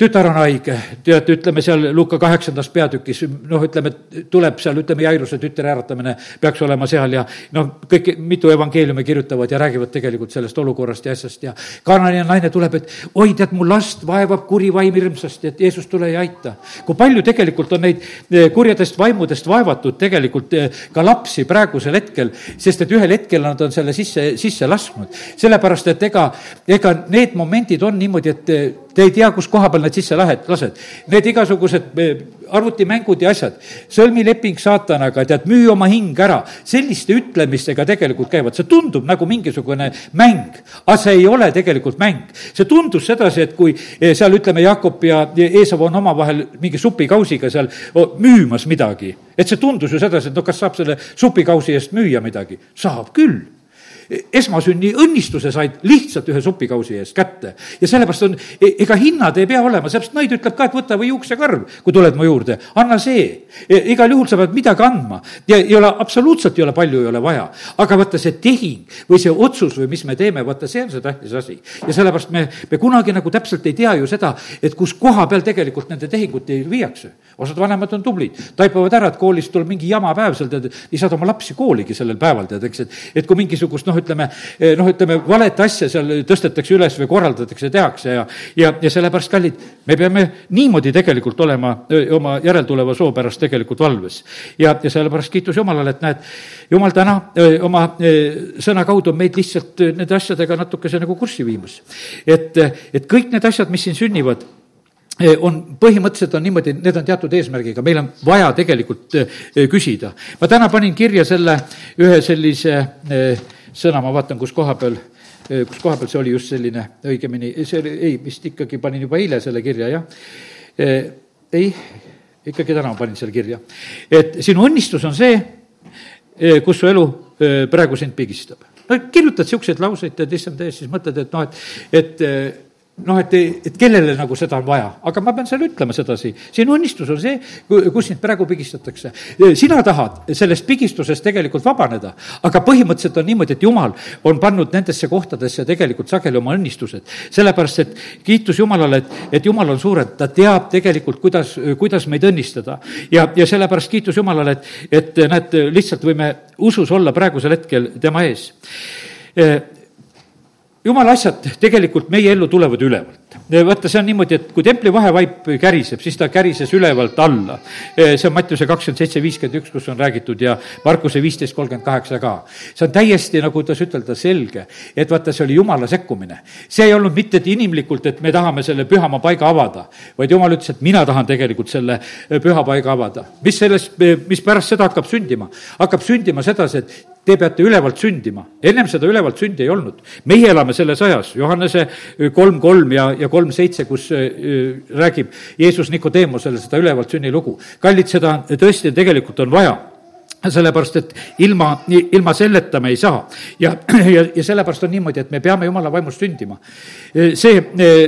Speaker 1: tütar on haige, tead, ütleme seal Luka kaheksandas peatükis, noh, ütleme, tuleb seal, ütleme, Jairuse tütre äratamine peaks olema seal ja noh, kõik, mitu evangeeliumi kirjutavad ja räägivad tegelikult sellest olukorrast ja asjast ja Kanani naine tuleb, et oi, tead, mu last vaevab kuri vaim hirmsasti, et Jeesus, tule ja aita. kui palju tegelikult on neid eh, kurjadest vaimudest vaevatud tegelikult eh, ka lapsi praegusel hetkel, sest et ühel hetkel nad on selle sisse, sisse lasknud. sellepärast, et ega, ega need momendid on niimoodi, et eh, te ei tea, kus koha peal need sisse lahed, lased. Need igasugused arvutimängud ja asjad, sõlmileping saatanaga, tead, müü oma hing ära, selliste ütlemistega tegelikult käivad, see tundub nagu mingisugune mäng, aga see ei ole tegelikult mäng. see tundus sedasi, et kui eh, seal ütleme, Jakob ja Eesav on omavahel mingi supikausiga seal müümas midagi, et see tundus ju sedasi, et no kas saab selle supikausi eest müüa midagi, saab küll esmasünni õnnistuse said lihtsalt ühe supikausi eest kätte. ja sellepärast on, e, ega hinnad ei pea olema, sellepärast nõid ütleb ka, et võta või juuksekarv, kui tuled mu juurde, anna see. E, igal juhul sa pead midagi andma ja ei ole, absoluutselt ei ole palju, ei ole vaja. aga vaata, see tehing või see otsus või mis me teeme, vaata, see on see tähtis asi. ja sellepärast me, me kunagi nagu täpselt ei tea ju seda, et kus koha peal tegelikult nende tehinguti viiakse. osad vanemad on tublid, taipavad ära, et koolis tuleb mingi jama päev seal, tead, ei saada oma lapsi kooligi sellel päeval, tead, eks, et, et kui mingisugust noh, ütleme, eh, noh, ütleme, valet asja seal tõstetakse üles või korraldatakse, tehakse ja, ja, ja sellepärast, kallid, me peame niimoodi tegelikult olema oma järeltuleva soo pärast tegelikult valves. ja, ja sellepärast kiitus Jumalale, et näed, Jumal täna oma sõna kaudu on meid lihtsalt nende asjadega natukese nagu kurssi viimas. et, et kõik need asjad, mis siin sünnivad, on, põhimõtteliselt on niimoodi, need on teatud eesmärgiga, meil on vaja tegelikult küsida. ma täna panin kirja selle ühe sellise äh, sõna, ma vaatan, kus koha peal, kus koha peal see oli just selline, õigemini, see oli, ei, vist ikkagi panin juba eile selle kirja, jah. ei, ikkagi täna panin selle kirja. et sinu õnnistus on see, kus su elu praegu sind pigistab. no kirjutad niisuguseid lauseid, tead, issand ees, siis mõtled, et noh, et, et noh, et, et kellele nagu seda on vaja, aga ma pean selle ütlema sedasi, sinu õnnistus on see, kus sind praegu pigistatakse. sina tahad sellest pigistusest tegelikult vabaneda, aga põhimõtteliselt on niimoodi, et jumal on pannud nendesse kohtadesse tegelikult sageli oma õnnistused. sellepärast, et kiitus Jumalale, et, et Jumal on suurem, ta teab tegelikult, kuidas, kuidas meid õnnistada. ja, ja sellepärast kiitus Jumalale, et, et näed, lihtsalt võime usus olla praegusel hetkel tema ees jumala asjad tegelikult meie ellu tulevad ülevalt. vaata, see on niimoodi, et kui templi vahevaip käriseb, siis ta kärises ülevalt alla. see on Mattiuse kakskümmend seitse, viiskümmend üks, kus on räägitud ja Markuse viisteist, kolmkümmend kaheksa ka. see on täiesti, nagu kuidas ütelda, selge, et vaata, see oli jumala sekkumine. see ei olnud mitte inimlikult, et me tahame selle pühamaa paiga avada, vaid jumal ütles, et mina tahan tegelikult selle püha paiga avada. mis sellest, mis pärast seda hakkab sündima? hakkab sündima sedasi, et te peate ülevalt sündima. ennem seda ülevalt sündi ei olnud. meie elame selles ajas, Johannese kolm kolm ja, ja kolm seitse, kus äh, räägib Jeesus Nikodeemusele seda ülevalt sünni lugu. kallid, seda tõesti tegelikult on vaja sellepärast, et ilma, ilma selleta me ei saa. ja, ja, ja sellepärast on niimoodi, et me peame jumala vaimust sündima. see,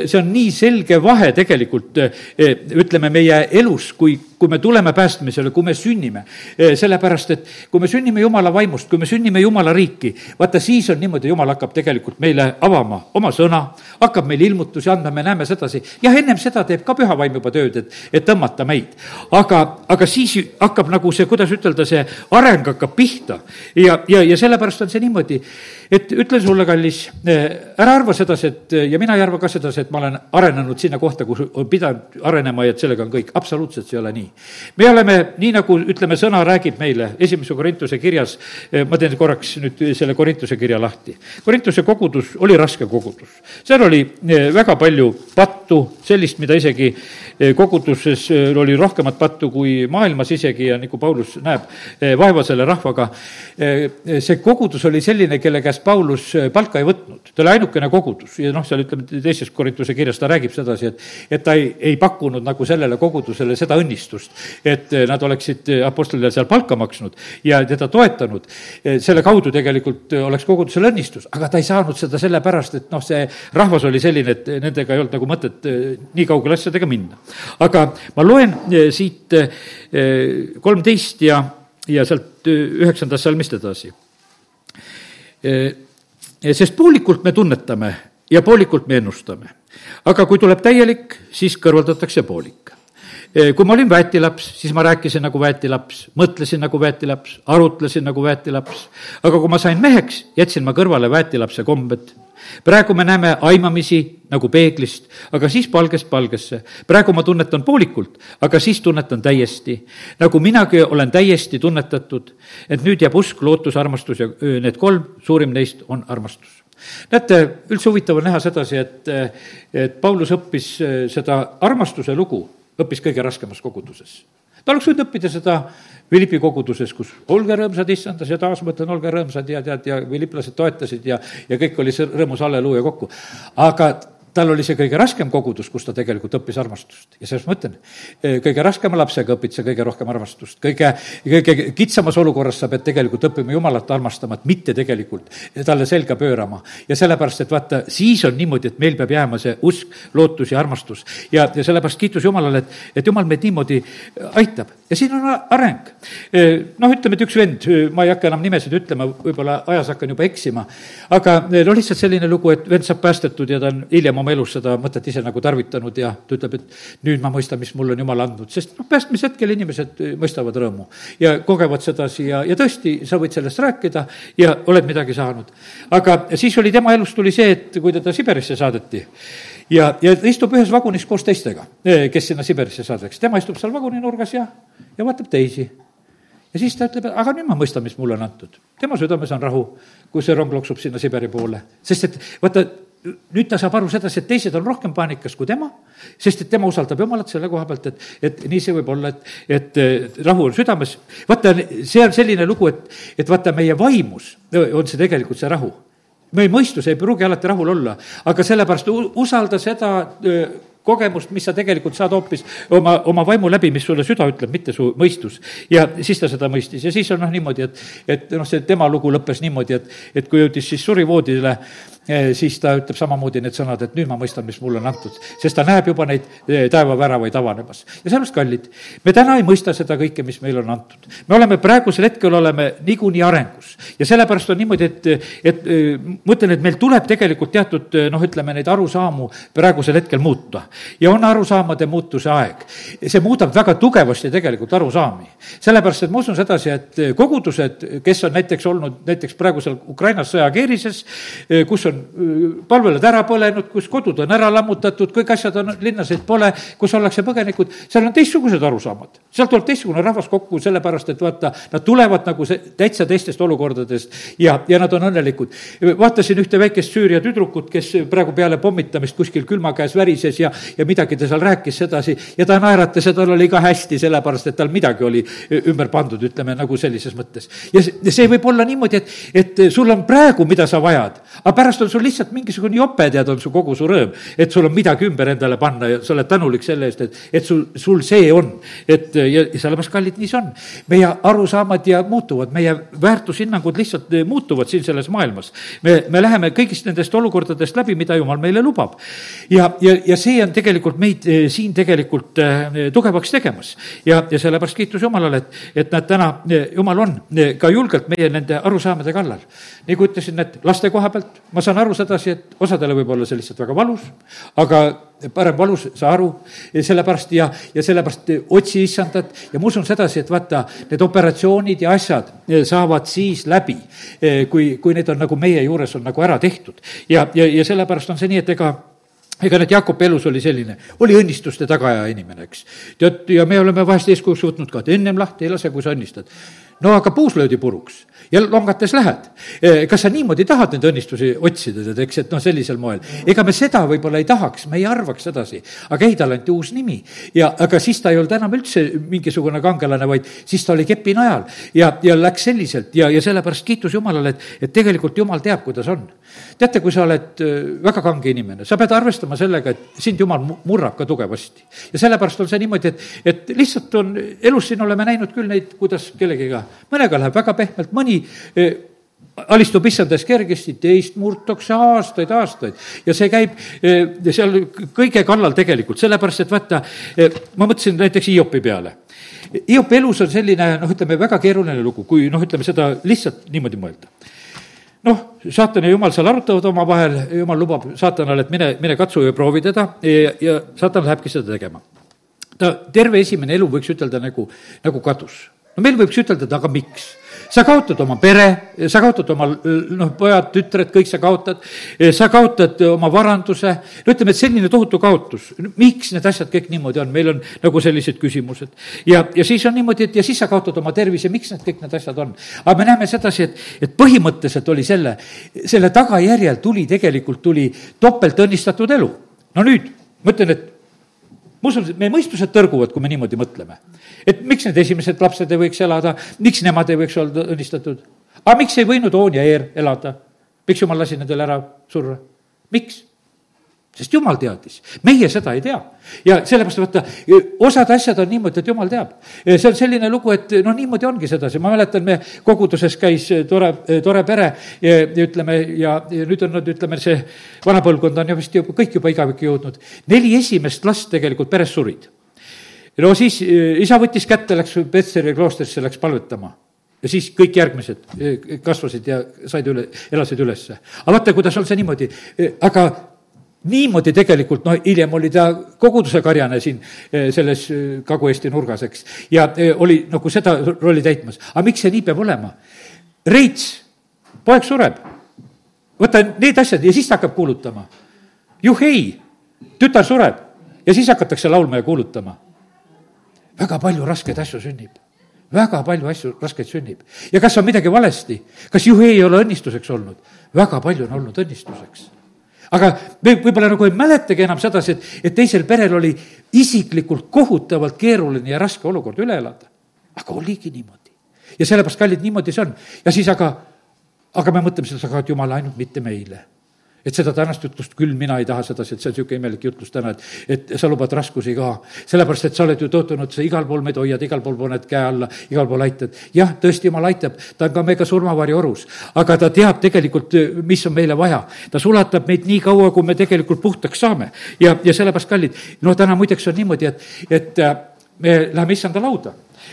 Speaker 1: see on nii selge vahe tegelikult ütleme, meie elus, kui kui me tuleme päästmisele, kui me sünnime. Eh, sellepärast, et kui me sünnime Jumala vaimust, kui me sünnime Jumala riiki, vaata siis on niimoodi, Jumal hakkab tegelikult meile avama oma sõna, hakkab meile ilmutusi andma, me näeme sedasi. jah, ennem seda teeb ka püha vaim juba tööd, et, et tõmmata meid. aga, aga siis hakkab nagu see, kuidas ütelda, see areng hakkab pihta ja, ja, ja sellepärast on see niimoodi et ütlen sulle, kallis, eh, ära arva sedasi, et ja mina ei arva ka sedasi, et ma olen arenenud sinna kohta, kus on pidanud arenema ja et sellega on kõik, absoluutselt see ei ole nii. me oleme, nii nagu ütleme, sõna räägib meile esimese Korintuse kirjas, eh, ma teen korraks nüüd selle Korintuse kirja lahti. Korintuse kogudus oli raske kogudus, seal oli eh, väga palju pattu, sellist, mida isegi koguduses oli rohkemat pattu kui maailmas isegi ja nagu Paulus näeb vaeva selle rahvaga. see kogudus oli selline, kelle käest Paulus äh, palka ei võtnud, ta oli ainukene kogudus ja noh, seal ütleme, teises Korintuse kirjas ta räägib sedasi, et, et ta ei, ei pakkunud nagu sellele kogudusele seda õnnistust, et äh, nad oleksid äh, apostlile seal palka maksnud ja teda toetanud. selle kaudu tegelikult oleks kogudusel õnnistus, aga ta ei saanud seda sellepärast, et noh, see rahvas oli selline, et nendega ei olnud nagu mõtet nii kaugele asjadega minna. aga ma loen siit kolmteist ja, ja sealt üheksandast salmist edasi sest poolikult me tunnetame ja poolikult me ennustame. aga kui tuleb täielik, siis kõrvaldatakse poolik kui ma olin väetilaps, siis ma rääkisin nagu väetilaps, mõtlesin nagu väetilaps, arutlesin nagu väetilaps. aga kui ma sain meheks, jätsin ma kõrvale väetilapse kombed. praegu me näeme aimamisi nagu peeglist, aga siis palgest palgesse. praegu ma tunnetan poolikult, aga siis tunnetan täiesti. nagu minagi olen täiesti tunnetatud, et nüüd jääb usk, lootus, armastus ja need kolm, suurim neist on armastus näete, üldse huvitav on näha sedasi, et, et Paulus õppis seda armastuse lugu õppis kõige raskemas koguduses. ta oleks võinud õppida seda Philippi koguduses, kus olge rõõmsad issandas ja taas mõtlen, olge rõõmsad ja tead, ja philipplased toetasid ja, ja kõik oli see rõõmus halleluuja kokku. aga tal oli see kõige raskem kogudus, kus ta tegelikult õppis armastust ja sellest ma ütlen, kõige raskema lapsega õpid sa kõige rohkem armastust, kõige, kõige kitsamas olukorras sa pead tegelikult õppima Jumalat armastama, et mitte tegelikult talle selga pöörama. ja sellepärast, et vaata, siis on niimoodi, et meil peab jääma see usk, lootus ja armastus. ja, ja sellepärast kiitus Jumalale, et, et Jumal meid niimoodi aitab ja siin on areng. noh, ütleme, et üks vend, ma ei hakka enam nimesid ütlema, võib-olla ajas hakkan juba eksima, aga no lihtsalt selline lugu, et vend saab päästetud ja ta on hiljem oma elus seda mõtet ise nagu tarvitanud ja ta ütleb, et nüüd ma mõistan, mis mulle on jumal andnud, sest noh, päästmise hetkel inimesed mõistavad rõõmu ja kogevad sedasi ja, ja tõesti, sa võid sellest rääkida ja oled midagi saanud. aga siis oli tema elus tuli see, et kui teda Siberisse saadeti ja, ja ta istub ühes vagunis koos teistega, kes sinna Siberisse saadetakse, tema istub seal vaguninurgas ja, ja vaatab teisi ja siis ta ütleb, aga nüüd ma mõistan, mis mulle on antud. tema südames on rahu, kui see rong loksub sinna Siberi poole, sest et vaata, nüüd ta saab aru sedasi, et teised on rohkem paanikas kui tema, sest et tema usaldab Jumalat selle koha pealt, et, et nii see võib olla, et, et rahu on südames. vaata, see on selline lugu, et, et vaata, meie vaimus on see tegelikult see rahu. meie mõistus ei pruugi alati rahul olla, aga sellepärast usalda seda kogemust, mis sa tegelikult saad hoopis oma, oma vaimu läbi, mis sulle süda ütleb, mitte su mõistus. ja siis ta seda mõistis ja siis on noh niimoodi, et, et noh, see tema lugu lõppes niimoodi, et, et kui jõudis siis surivoodile, siis ta ütleb samamoodi need sõnad, et nüüd ma mõistan, mis mulle on antud. sest ta näeb juba neid eh, taevaväravaid avanemas. ja sellepärast, kallid, me täna ei mõista seda kõike, mis meile on antud. me oleme praegusel hetkel, oleme niikuinii arengus. ja sellepärast on niimoodi, et, et eh, ma ütlen, et meil tuleb tegelikult teatud noh, ütleme neid arusaamu praegusel hetkel muuta ja on arusaamade muutuse aeg. see muudab väga tugevasti tegelikult arusaami. sellepärast, et ma usun sedasi, et kogudused, kes on näiteks olnud näiteks praegusel Ukrainas sõjakeerises, kus on palvelad ära põlenud, kus kodud on ära lammutatud, kõik asjad on, linnasid pole, kus ollakse põgenikud, seal on teistsugused arusaamad. sealt tuleb teistsugune rahvas kokku, sellepärast et vaata, nad tulevad nagu see, täitsa teistest olukordadest ja, ja nad on õnnelikud. vaatasin ühte väikest Süüria tüdrukut, kes praegu peale pommitamist kuskil külma käes värises ja, ja midagi ta seal rääkis sedasi ja ta naeratas ja tal oli ka hästi, sellepärast et tal midagi oli ümber pandud, ütleme nagu sellises mõttes. ja see, see võib olla niimoodi, et, et sul on praegu, mida sa vajad, aga pärast on sul lihtsalt mingisugune jope, tead, on su kogu su rõõm, et sul on midagi ümber endale panna ja sa oled tänulik selle eest, et, et sul, sul see on. et ja, ja sellepärast, kallid, nii see on. meie arusaamad ja muutuvad, meie väärtushinnangud lihtsalt muutuvad siin selles maailmas. me, me läheme kõigist nendest olukordadest läbi, mida jumal meile lubab. ja, ja, ja see on tegelikult meid eh, siin tegelikult eh, tugevaks tegemas. ja, ja sellepärast kiitus Jumalale, et, et näed, täna eh, Jumal on ka julgelt meie nende arusaamade kallal. nagu ütlesin, et laste koha pealt ma saan aru sedasi, et osadele võib olla see lihtsalt väga valus, aga parem valus, saa aru, sellepärast ja, ja sellepärast otsi issandat ja ma usun sedasi, et vaata, need operatsioonid ja asjad saavad siis läbi, kui, kui need on nagu meie juures on nagu ära tehtud. ja, ja, ja sellepärast on see nii, et ega ega nüüd Jakobi elus oli selline, oli õnnistuste tagaaja inimene, eks. tead, ja me oleme vahest eeskujuks võtnud ka, et ennem lahti ei lase, kui sa õnnistad. no aga puus löödi puruks ja longates lähed. E, kas sa niimoodi tahad neid õnnistusi otsida, tead, eks, et noh, sellisel moel. ega me seda võib-olla ei tahaks, me ei arvaks sedasi. aga ei, talle anti uus nimi ja, aga siis ta ei olnud enam üldse mingisugune kangelane, vaid siis ta oli kepi najal ja, ja läks selliselt ja, ja sellepärast kiitus Jumalale, et, et tegelikult Jumal teab, kuidas on. teate, kui sa oled e, väga kange inimene, sa pead arvestama sellega, et sind Jumal murrab ka tugevasti. ja sellepärast on see niimoodi, et, et lihtsalt on, elus siin oleme näinud küll neid, kuidas kellegiga, mõnega läheb väga pehmelt, mõni alistub issandas kergesti, teist murtakse aastaid, aastaid ja see käib eh, seal kõige kallal tegelikult, sellepärast et vaata, eh, ma mõtlesin näiteks Hiopi peale. Hiopi elus on selline noh, ütleme väga keeruline lugu, kui noh, ütleme seda lihtsalt niimoodi mõelda. noh, saatan ja jumal seal arutavad omavahel, jumal lubab saatanale, et mine, mine katsu ja proovi teda ja, ja saatan lähebki seda tegema. ta terve esimene elu, võiks ütelda, nagu, nagu kadus. no meil võiks ütelda, et aga miks sa kaotad oma pere, sa kaotad oma noh, pojad, tütred, kõik sa kaotad, sa kaotad oma varanduse, no ütleme, et selline tohutu kaotus, miks need asjad kõik niimoodi on, meil on nagu sellised küsimused. ja, ja siis on niimoodi, et ja siis sa kaotad oma tervise, miks need kõik need asjad on. aga me näeme sedasi, et, et põhimõtteliselt oli selle, selle tagajärjel tuli tegelikult, tuli topeltõnnistatud elu. no nüüd, ma ütlen, et ma usun, et meie mõistused tõrguvad, kui me niimoodi mõtleme. et miks need esimesed lapsed ei võiks elada, miks nemad ei võiks olla õnnistatud? aga miks ei võinud Oon ja Eer elada? miks jumal lasi nendel ära surra? miks? Sest jumal teadis, meie seda ei tea. ja sellepärast vaata, osad asjad on niimoodi, et jumal teab. see on selline lugu, et noh, niimoodi ongi sedasi, ma mäletan, me koguduses käis tore, tore pere ja, ütleme, ja, ja nüüd on nad, ütleme, see vana põlvkond on ju vist juba, kõik juba igavikku jõudnud. neli esimest last tegelikult peres surid. no siis isa võttis kätte, läks Petseri kloostrisse, läks palvetama ja siis kõik järgmised kasvasid ja said üle, elasid ülesse. aga vaata, kuidas on see niimoodi, aga niimoodi tegelikult, no hiljem oli ta koguduse karjane siin eh, selles eh, Kagu-Eesti nurgas, eks, ja eh, oli nagu seda rolli täitmas. aga miks see nii peab olema? Reits, poeg sureb, võta need asjad ja siis ta hakkab kuulutama. juhei, tütar sureb ja siis hakatakse laulma ja kuulutama. väga palju raskeid asju sünnib väga palju asju raskeid sünnib. ja kas on midagi valesti? kas juhi ei ole õnnistuseks olnud? väga palju on olnud õnnistuseks aga me võib-olla nagu ei mäletagi enam sedasi, et, et teisel perel oli isiklikult kohutavalt keeruline ja raske olukord üle elada. aga oligi niimoodi. ja sellepärast, kallid, niimoodi see on. ja siis aga, aga me mõtleme seda, aga et jumal, ainult mitte meile et seda tänast jutlust küll mina ei taha sedasi, et see on niisugune imelik jutlus täna, et, et sa lubad raskusi ka. sellepärast, et sa oled ju tõotanud, sa igal pool meid hoiad, igal pool paned käe alla, igal pool aitad. jah, tõesti, jumal aitab, ta on ka meiega surmavarju orus, aga ta teab tegelikult, mis on meile vaja. ta sulatab meid nii kaua, kui me tegelikult puhtaks saame. ja, ja sellepärast, kallid, no täna muideks on niimoodi, et, et äh, me läheme issanda lauda.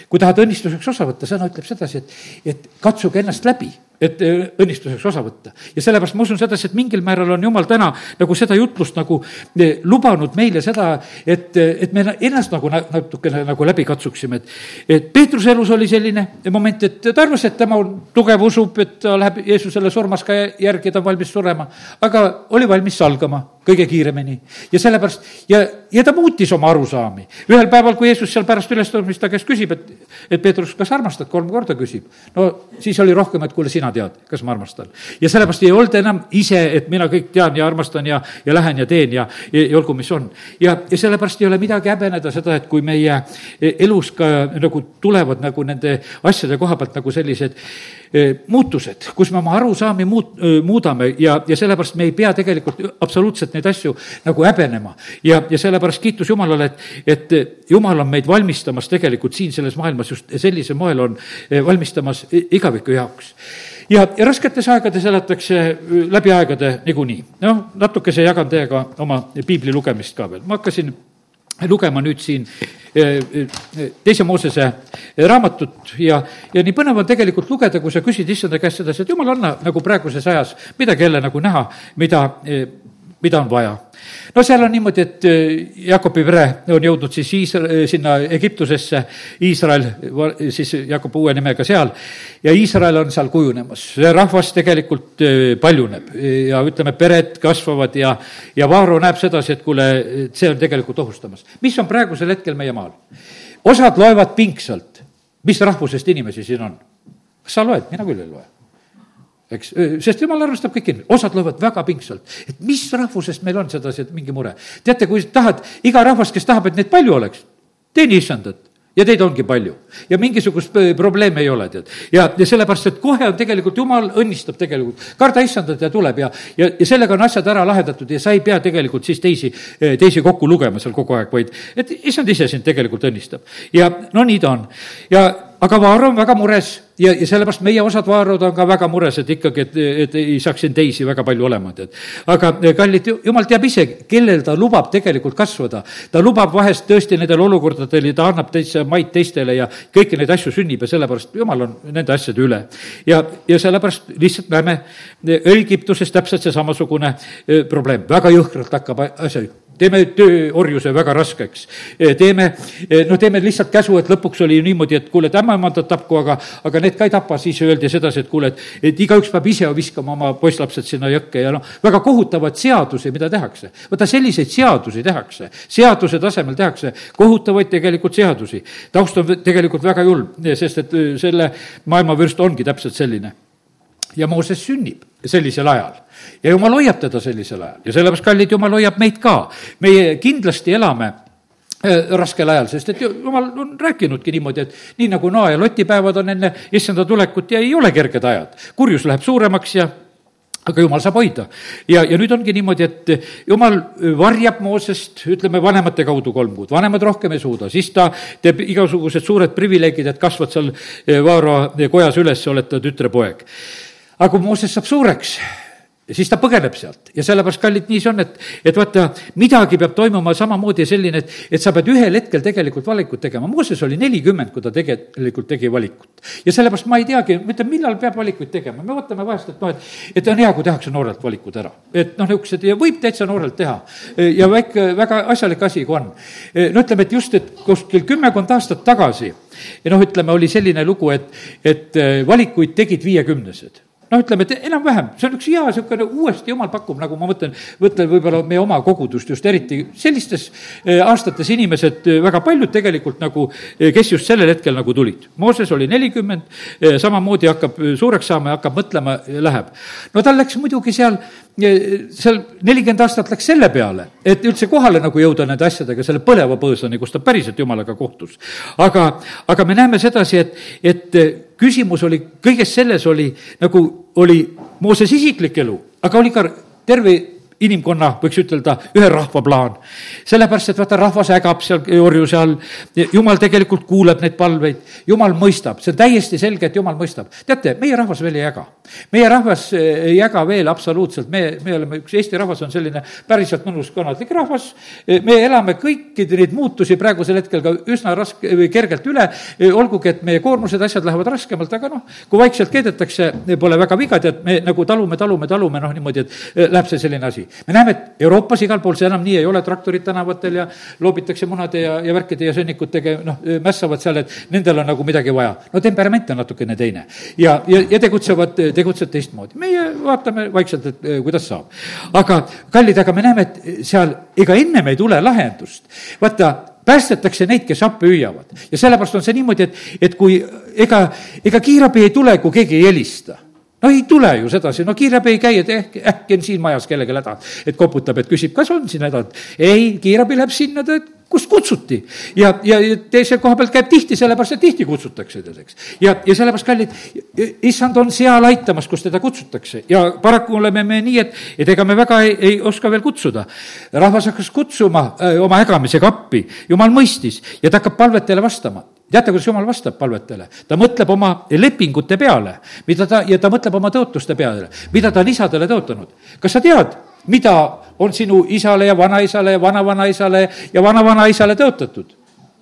Speaker 1: Kui tahad õnnistuseks osa võtta, sõna ütleb sedasi, et, et katsuge ennast läbi et äh, õnnistuseks osa võtta. ja sellepärast ma usun sedasi, et mingil määral on jumal täna nagu seda jutlust nagu äh, lubanud meile seda, et, äh, et me ennast nagu natukene nagu läbi katsuksime, et et Peetruse elus oli selline moment, et ta arvas, et tema on tugev, usub, et ta läheb Jeesusele surmas ka järgi, ta on valmis surema, aga oli valmis salgama kõige kiiremini. ja sellepärast, ja, ja ta muutis oma arusaami. ühel päeval, kui Jeesus seal pärast ülestormist ta käest küsib, et, et Peetrus, kas armastad, kolm korda küsib. no siis oli rohkem, et kuule, sina tead, kas ma armastan. ja sellepärast ei olnud enam ise, et mina kõik tean ja armastan ja, ja lähen ja teen ja, ja, ja olgu, mis on. ja, ja sellepärast ei ole midagi häbeneda seda, et kui meie elus ka nagu tulevad nagu nende asjade koha pealt nagu sellised muutused, kus me oma arusaami muut-, eh, muudame ja, ja sellepärast me ei pea tegelikult absoluutselt neid asju nagu häbenema. ja, ja sellepärast kiitus Jumalale, et, et Jumal on meid valmistamas tegelikult siin selles maailmas just sellisel moel on eh, valmistamas igaviku jaoks ja, ja rasketes aegades elatakse läbi aegade niikuinii. noh, natukese jagan teiega oma piibli lugemist ka veel, ma hakkasin lugema nüüd siin eh, eh, teise Moosese raamatut ja, ja nii põnev on tegelikult lugeda, kui sa küsid issanda käest sedasi, et jumal, anna nagu praeguses ajas midagi jälle nagu näha, mida, eh, mida on vaja no seal on niimoodi, et äh, Jakobi pere on jõudnud siis Iisra-, äh, sinna Egiptusesse, Iisrael, siis Jakobi uue nimega seal, ja Iisrael on seal kujunemas. see rahvas tegelikult äh, paljuneb ja ütleme, pered kasvavad ja, ja Vaaro näeb sedasi, et kuule, see on tegelikult ohustamas. mis on praegusel hetkel meie maal? osad loevad pingsalt, mis rahvusest inimesi siin on. kas sa loed, mina küll ei loe eks, sest jumal arvestab kõiki, osad loevad väga pingsalt, et mis rahvusest meil on sedasi, et mingi mure. teate, kui tahad, iga rahvas, kes tahab, et neid palju oleks, teeni issandat ja teid ongi palju ja mingisugust probleemi ei ole, tead. ja, ja sellepärast, et kohe on tegelikult, jumal õnnistab tegelikult, karda issandat ja tuleb ja, ja, ja sellega on asjad ära lahendatud ja sa ei pea tegelikult siis teisi, teisi kokku lugema seal kogu aeg, vaid et issand ise sind tegelikult õnnistab. ja no nii ta on. ja aga Vaaro on väga mures ja, ja sellepärast meie osad Vaarod on ka väga mures, et ikkagi, et, et ei saaks siin teisi väga palju olema, tead. aga kallid, jumal teab ise, kellel ta lubab tegelikult kasvada. ta lubab vahest tõesti nendel olukordadel ja ta annab teise maid teistele ja kõiki neid asju sünnib ja sellepärast jumal on nende asjade üle. ja, ja sellepärast lihtsalt näeme Egiptuses täpselt see samasugune eh, probleem, väga jõhkralt hakkab asja teeme tööorjuse väga raskeks. teeme, no teeme lihtsalt käsu, et lõpuks oli ju niimoodi, et kuule, et ämmaemandad tapku, aga, aga need ka ei tapa, siis öeldi sedasi, et kuule, et, et igaüks peab ise viskama oma poisslapsed sinna jõkke ja noh, väga kohutavaid seadusi, mida tehakse. vaata, selliseid seadusi tehakse, seaduse tasemel tehakse kohutavaid tegelikult seadusi. taust on tegelikult väga julm, sest et selle maailma vürst ongi täpselt selline. Ja Mooses sünnib sellisel ajal ja jumal hoiab teda sellisel ajal ja sellepärast, kallid, jumal hoiab meid ka. meie kindlasti elame äh, raskel ajal, sest et jumal on rääkinudki niimoodi, et nii nagu Noa ja Loti päevad on enne issanda tulekut ja ei ole kerged ajad. kurjus läheb suuremaks ja aga jumal saab hoida. ja, ja nüüd ongi niimoodi, et jumal varjab Moosest, ütleme, vanemate kaudu kolm kuud, vanemad rohkem ei suuda, siis ta teeb igasugused suured privileegid, et kasvad seal äh, Vaaro kojas üles, oled ta tütrepoeg. Aga kui Mooses saab suureks, siis ta põgeneb sealt ja sellepärast, kallid, nii see on, et, et vaata, midagi peab toimuma samamoodi selline, et, et sa pead ühel hetkel tegelikult valikut tegema. Mooses oli nelikümmend, kui ta tegelikult tegi valikut. ja sellepärast ma ei teagi, ma ütlen, millal peab valikuid tegema, me vaatame vahest, et noh, et, et on hea, kui tehakse noorelt valikud ära. et noh, niisugused ja võib täitsa noorelt teha. ja väike, väga asjalik asi, kui on. no ütleme, et just, et kuskil kümmekond aastat tagasi noh, ütleme, oli selline lugu, et, et valikuid tegid viiekümnesed noh, ütleme, et enam-vähem, see on üks hea niisugune uuesti jumal pakub, nagu ma mõtlen, mõtlen võib-olla meie oma kogudust just eriti, sellistes eh, aastates inimesed, eh, väga paljud tegelikult nagu, eh, kes just sellel hetkel nagu tulid. Mooses oli nelikümmend, samamoodi hakkab suureks saama ja hakkab mõtlema, läheb. no tal läks muidugi seal seal nelikümmend aastat läks selle peale, et üldse kohale nagu jõuda nende asjadega, selle põleva põõsani, kus ta päriselt jumalaga kohtus. aga, aga me näeme sedasi, et, et küsimus oli, kõiges selles oli nagu, oli Mooses isiklik elu, aga oli ka terve inimkonna, võiks ütelda, ühe rahva plaan. sellepärast, et vaata, rahvas ägab seal orjuse all, jumal tegelikult kuuleb neid palveid, jumal mõistab, see on täiesti selge, et jumal mõistab. teate, meie rahvas veel ei äga. Meie rahvas eh, ei äga veel absoluutselt, me, me oleme, üks Eesti rahvas on selline päriselt mõnus kannatlik rahvas, eh, me elame kõiki neid muutusi praegusel hetkel ka üsna raske või kergelt üle, eh, olgugi et meie koormused, asjad lähevad raskemalt, aga noh, kui vaikselt keedetakse, pole väga viga, tead, me nagu talume, talume, talume, noh niimoodi, et läheb see selline asi. Me näeme, et Euroopas igal pool see enam nii ei ole, traktorid tänavatel ja loobitakse munade ja, ja värkide ja sõnnikutega, noh, mässavad seal, et nendel on nagu midagi vaja. no temperament on natukene teine. ja, ja, ja tegutsevad, tegutsevad teistmoodi. meie vaatame vaikselt, et eh, kuidas saab. aga kallid, aga me näeme, et seal ega ennem ei tule lahendust. vaata, päästetakse neid, kes appi hüüavad. ja sellepärast on see niimoodi, et, et kui ega, ega kiirabi ei tule, kui keegi ei helista no ei tule ju sedasi, no kiirabi ei käi, et ehk, äkki on siin majas kellelgi häda. et koputab, et küsib, kas on siin häda. ei, kiirabi läheb sinna, kust kutsuti. ja, ja teise koha pealt käib tihti, sellepärast et tihti kutsutakse teda, eks. ja, ja sellepärast, kallid, issand on seal aitamas, kus teda kutsutakse ja paraku oleme me nii, et, et ega me väga ei, ei oska veel kutsuda. rahvas hakkas kutsuma öö, äh, oma ägamisega appi, jumal mõistis ja ta hakkab palvetele vastama teate, kuidas jumal vastab palvetele? ta mõtleb oma lepingute peale, mida ta, ja ta mõtleb oma tõotuste peale, mida ta on isadele tõotanud. kas sa tead, mida on sinu isale ja vanaisale ja vanavanaisale ja vanavanaisale tõotatud?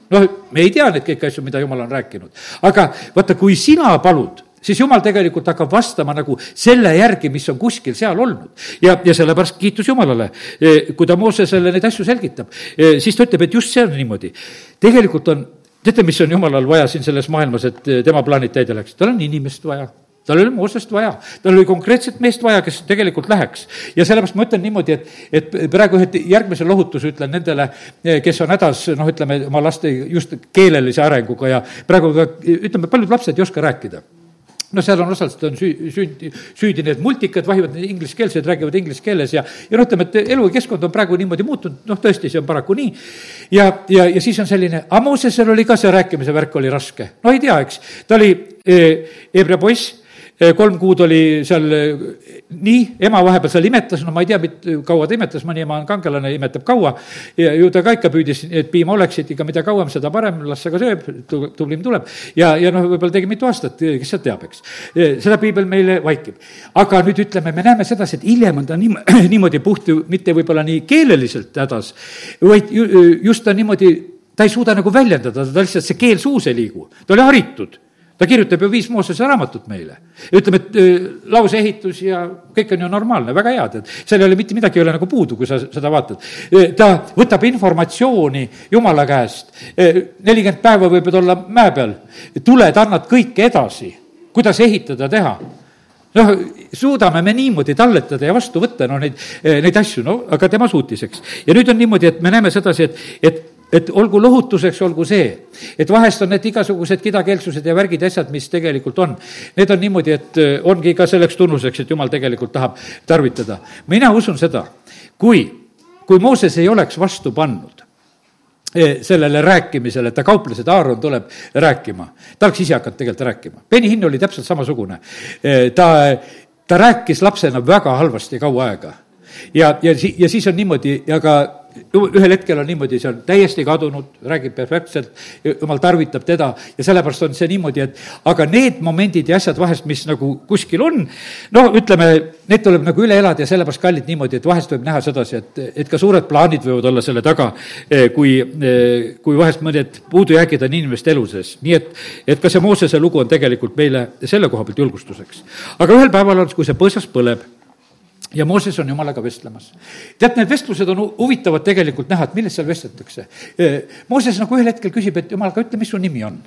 Speaker 1: noh, me ei tea neid kõiki asju, mida jumal on rääkinud. aga vaata, kui sina palud, siis jumal tegelikult hakkab vastama nagu selle järgi, mis on kuskil seal olnud. ja, ja sellepärast kiitus Jumalale, e, kui ta Moosesele neid asju selgitab, e, siis ta ütleb, et just see on niimoodi. tegelikult on teate, mis on jumalal vaja siin selles maailmas, et eh, tema plaanid täide läheks? tal on inimest vaja tal oli Moosest vaja, tal oli konkreetset meest vaja, kes tegelikult läheks. ja sellepärast ma ütlen niimoodi, et, et praegu ühe järgmise lohutuse ütlen nendele, eh, kes on hädas, noh, ütleme oma laste just keelelise arenguga ja praegu ka ütleme, paljud lapsed ei oska rääkida. No seal on osaliselt on süü, süüdi, süüdi need multikad, vahivad ingliskeelsed, räägivad inglise keeles ja, ja noh, ütleme, et elukeskkond on praegu niimoodi muutunud, noh, tõesti, see on paraku nii. ja, ja, ja siis on selline, aga Moosesel oli ka see rääkimise värk oli raske, no ei tea, eks, ta oli Hebra poiss kolm kuud oli seal nii, ema vahepeal seal imetas, no ma ei tea, kaua ta imetas, mõni ema on kangelane, imetab kaua. ja ju ta ka ikka püüdis, et piima oleksid, ikka mida kauem, seda parem, las see ka sööb, tublim tuleb. ja, ja noh, võib-olla tegi mitu aastat, kes seda teab, eks. seda piibel meile vaikib. aga nüüd ütleme, me näeme sedasi, et hiljem on ta niim-, niimoodi puht, mitte võib-olla nii keeleliselt hädas, vaid ju, just ta niimoodi, ta ei suuda nagu väljendada, ta lihtsalt, see keel suus ei liigu, ta oli haritud ta kirjutab ju viis Moosese raamatut meile. ütleme, et lauseehitus ja kõik on ju normaalne, väga hea, tead. seal ei ole mitte midagi ei ole nagu puudu, kui sa seda vaatad. Ta võtab informatsiooni Jumala käest, nelikümmend päeva võib olla mäe peal, tuled, annad kõike edasi, kuidas ehitada, teha noh, suudame me niimoodi talletada ja vastu võtta, no neid, neid asju, no aga tema suutis, eks. ja nüüd on niimoodi, et me näeme sedasi, et, et et olgu lohutuseks, olgu see, et vahest on need igasugused kidakeelsused ja värgid ja asjad, mis tegelikult on, need on niimoodi, et äh, ongi ka selleks tunnuseks, et jumal tegelikult tahab tarvitada. mina usun seda, kui, kui Mooses ei oleks vastu pannud äh, sellele rääkimisele, ta kauples, et Aaron tuleb rääkima. ta oleks ise hakanud tegelikult rääkima. Beni Hinn oli täpselt samasugune. Äh, ta, ta rääkis lapsena väga halvasti kaua aega. ja, ja ja siis on niimoodi, ja ka ühel hetkel on niimoodi, see on täiesti kadunud, räägib perfektselt, jumal tarvitab teda ja sellepärast on see niimoodi, et aga need momendid ja asjad vahest, mis nagu kuskil on, no ütleme, need tuleb nagu üle elada ja sellepärast kallid niimoodi, et vahest võib näha sedasi, et, et ka suured plaanid võivad olla selle taga, eh, kui, eh, kui vahest mõned puudujäägid on inimeste elu sees. nii et, et ka see Moosese lugu on tegelikult meile selle koha pealt julgustuseks. aga ühel päeval on, kui see põõsas põleb ja Mooses on jumalaga vestlemas. tead, need vestlused on huvitavad tegelikult näha, et millest seal vestletakse. Mooses nagu ühel hetkel küsib, et jumal, aga ütle, mis su nimi on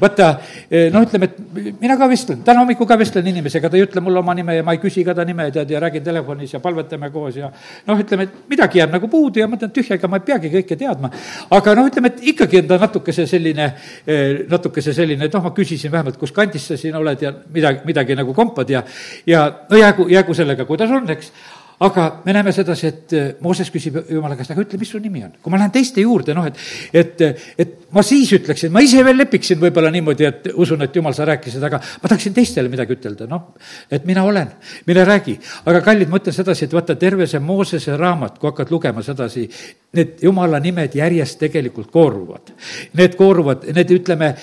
Speaker 1: vaata, eh, noh, ütleme, et mina ka vestlen, täna hommikul ka vestlen inimesega, ta ei ütle mulle oma nime ja ma ei küsi ka ta nime, tead, ja räägin telefonis ja palvetame koos ja noh, ütleme, et midagi jääb nagu puudu ja ma ütlen, tühja, ega ma ei peagi kõike teadma. aga noh, ütleme, et ikkagi on ta natukese selline, eh, natukese selline, et noh, ma küsisin vähemalt, kus kandis sa siin oled ja midagi, midagi nagu kompad ja, ja no jäägu, jäägu sellega, kuidas on, eks aga me näeme sedasi, et äh, Mooses küsib Jumala käest, aga ütle, mis su nimi on. kui ma lähen teiste juurde, noh, et, et, et ma siis ütleksin, ma ise veel lepiksin võib-olla niimoodi, et usun, et Jumal, sa rääkisid, aga ma tahaksin teistele midagi ütelda, noh, et mina olen, mine räägi. aga kallid, ma ütlen sedasi, et vaata, terve see Moosese raamat, kui hakkad lugema sedasi, need Jumala nimed järjest tegelikult kooruvad. Need kooruvad, need ütleme,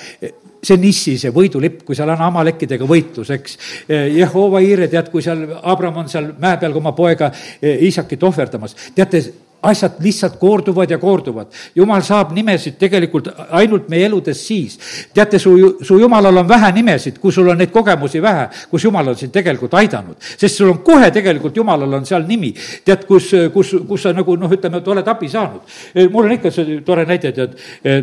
Speaker 1: see Nissi, see võidulipp, kui seal on Amalekkidega võitlus, eks. Jehova Iire, tead, kui seal Abram on seal mäe peal oma poega Iisakit ohverdamas. teate, asjad lihtsalt koorduvad ja koorduvad. jumal saab nimesid tegelikult ainult meie eludes siis. teate, su, su jumalal on vähe nimesid, kui sul on neid kogemusi vähe, kus jumal on sind tegelikult aidanud. sest sul on kohe tegelikult, jumalal on seal nimi. tead, kus, kus, kus sa nagu noh, ütleme, et oled abi saanud. mul on ikka see tore näide, tead,